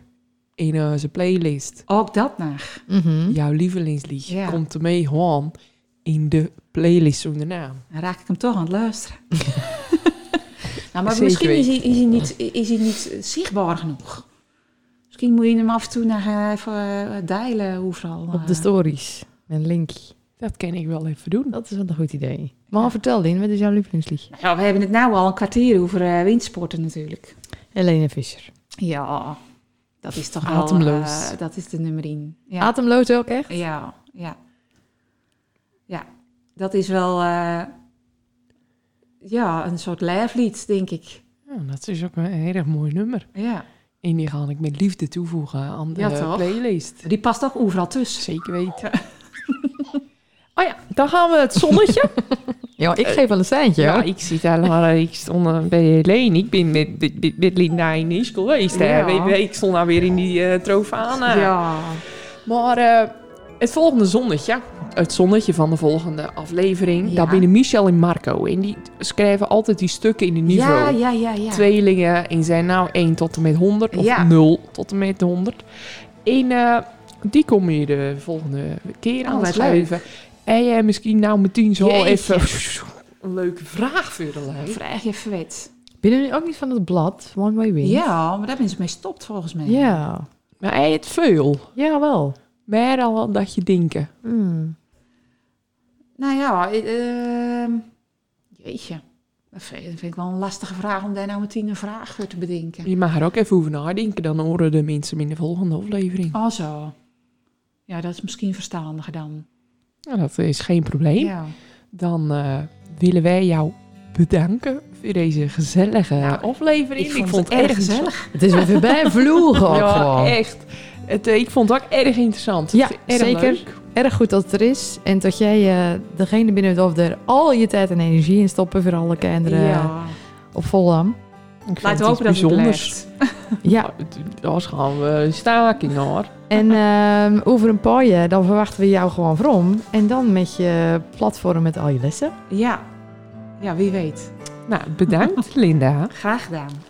in onze playlist. Ook dat nog. Mhm. Jouw lievelingsliedje Ja. komt ermee gewoon in de playlist zonder naam. Dan raak ik hem toch aan het luisteren. nou, maar Zeker misschien is hij, is, hij niet, is hij niet zichtbaar genoeg. Misschien moet je hem af en toe nog eh, even eh, delen overal. Op de eh. stories. Een link. Dat kan ik wel even doen. Dat is wel een goed idee. Maar vertel Lien, wat is jouw lievelingslied? Nou Ja, we hebben het nou al een kwartier over eh, windsporten natuurlijk. Helene Fischer. Ja, dat is toch Ademloos. wel... eh, dat is de nummer 1. Ja. Ademloos ook echt? Ja, ja. Ja, dat is wel eh, ja, een soort lijflied, denk ik. Ja, dat is ook een heel erg mooi nummer. Ja. En die ga ik met liefde toevoegen aan de Ja, toch? playlist. Die past ook overal tussen. Zeker weten. oh ja, dan gaan we het zonnetje. Ja, ik geef wel een seintje. ja, hoor. ik zit helemaal, ik stond eh, bij Helene. Ik ben met, met, met, Linda in Nice geweest. Ja. Ik stond nou weer in die uh, trofane. Ja. Maar eh, het volgende zonnetje, het zonnetje van de volgende aflevering, Ja. daar binnen Michel en Marco. En die schrijven altijd die stukken in de niveau. Ja, ja, ja, ja. Tweelingen en zijn nou 1 tot en met 100 of Ja. 0 tot en met 100. En eh, die kom je de volgende keer Oh, aan wat sluiven. En jij misschien nou meteen zo Jeetje. even een leuke vraag voor de lijn. Vraag je verwet. Ben je ook niet van het blad One Way Wind? Ja, maar daar ben ze mee stopt volgens mij. Ja. Maar hij het veel. Ja, wel. Meer dan dat je denken. Hmm. Nou ja, eh, ehm, jeetje. Dat vind, dat vind ik wel een lastige vraag om daar nou meteen een vraag voor te bedenken. Je mag er ook even over nadenken. Dan horen de mensen in de volgende aflevering. Oh zo. Ja, dat is misschien verstandiger dan. Nou, dat is geen probleem. Ja. Dan eh, willen wij jou bedanken voor deze gezellige Nou, aflevering. Ik vond, het erg gezellig. Het is weer voorbij vloegen ook Ja, gewoon. echt. Het, eh, ik vond het ook erg interessant. Ja, erg zeker. leuk. Erg goed dat het er is. En dat jij eh, degene binnen het hoofd er al je tijd en energie in stoppen voor alle kinderen Ja. op Volham. Ik vind Laten we het hopen dat iets het blijft. Ja, Dat gaan we staking hoor. En ehm, over een paar jaar dan verwachten we jou gewoon from. En dan met je platform met al je lessen. Ja. Ja, wie weet. Nou, bedankt Linda. Graag gedaan.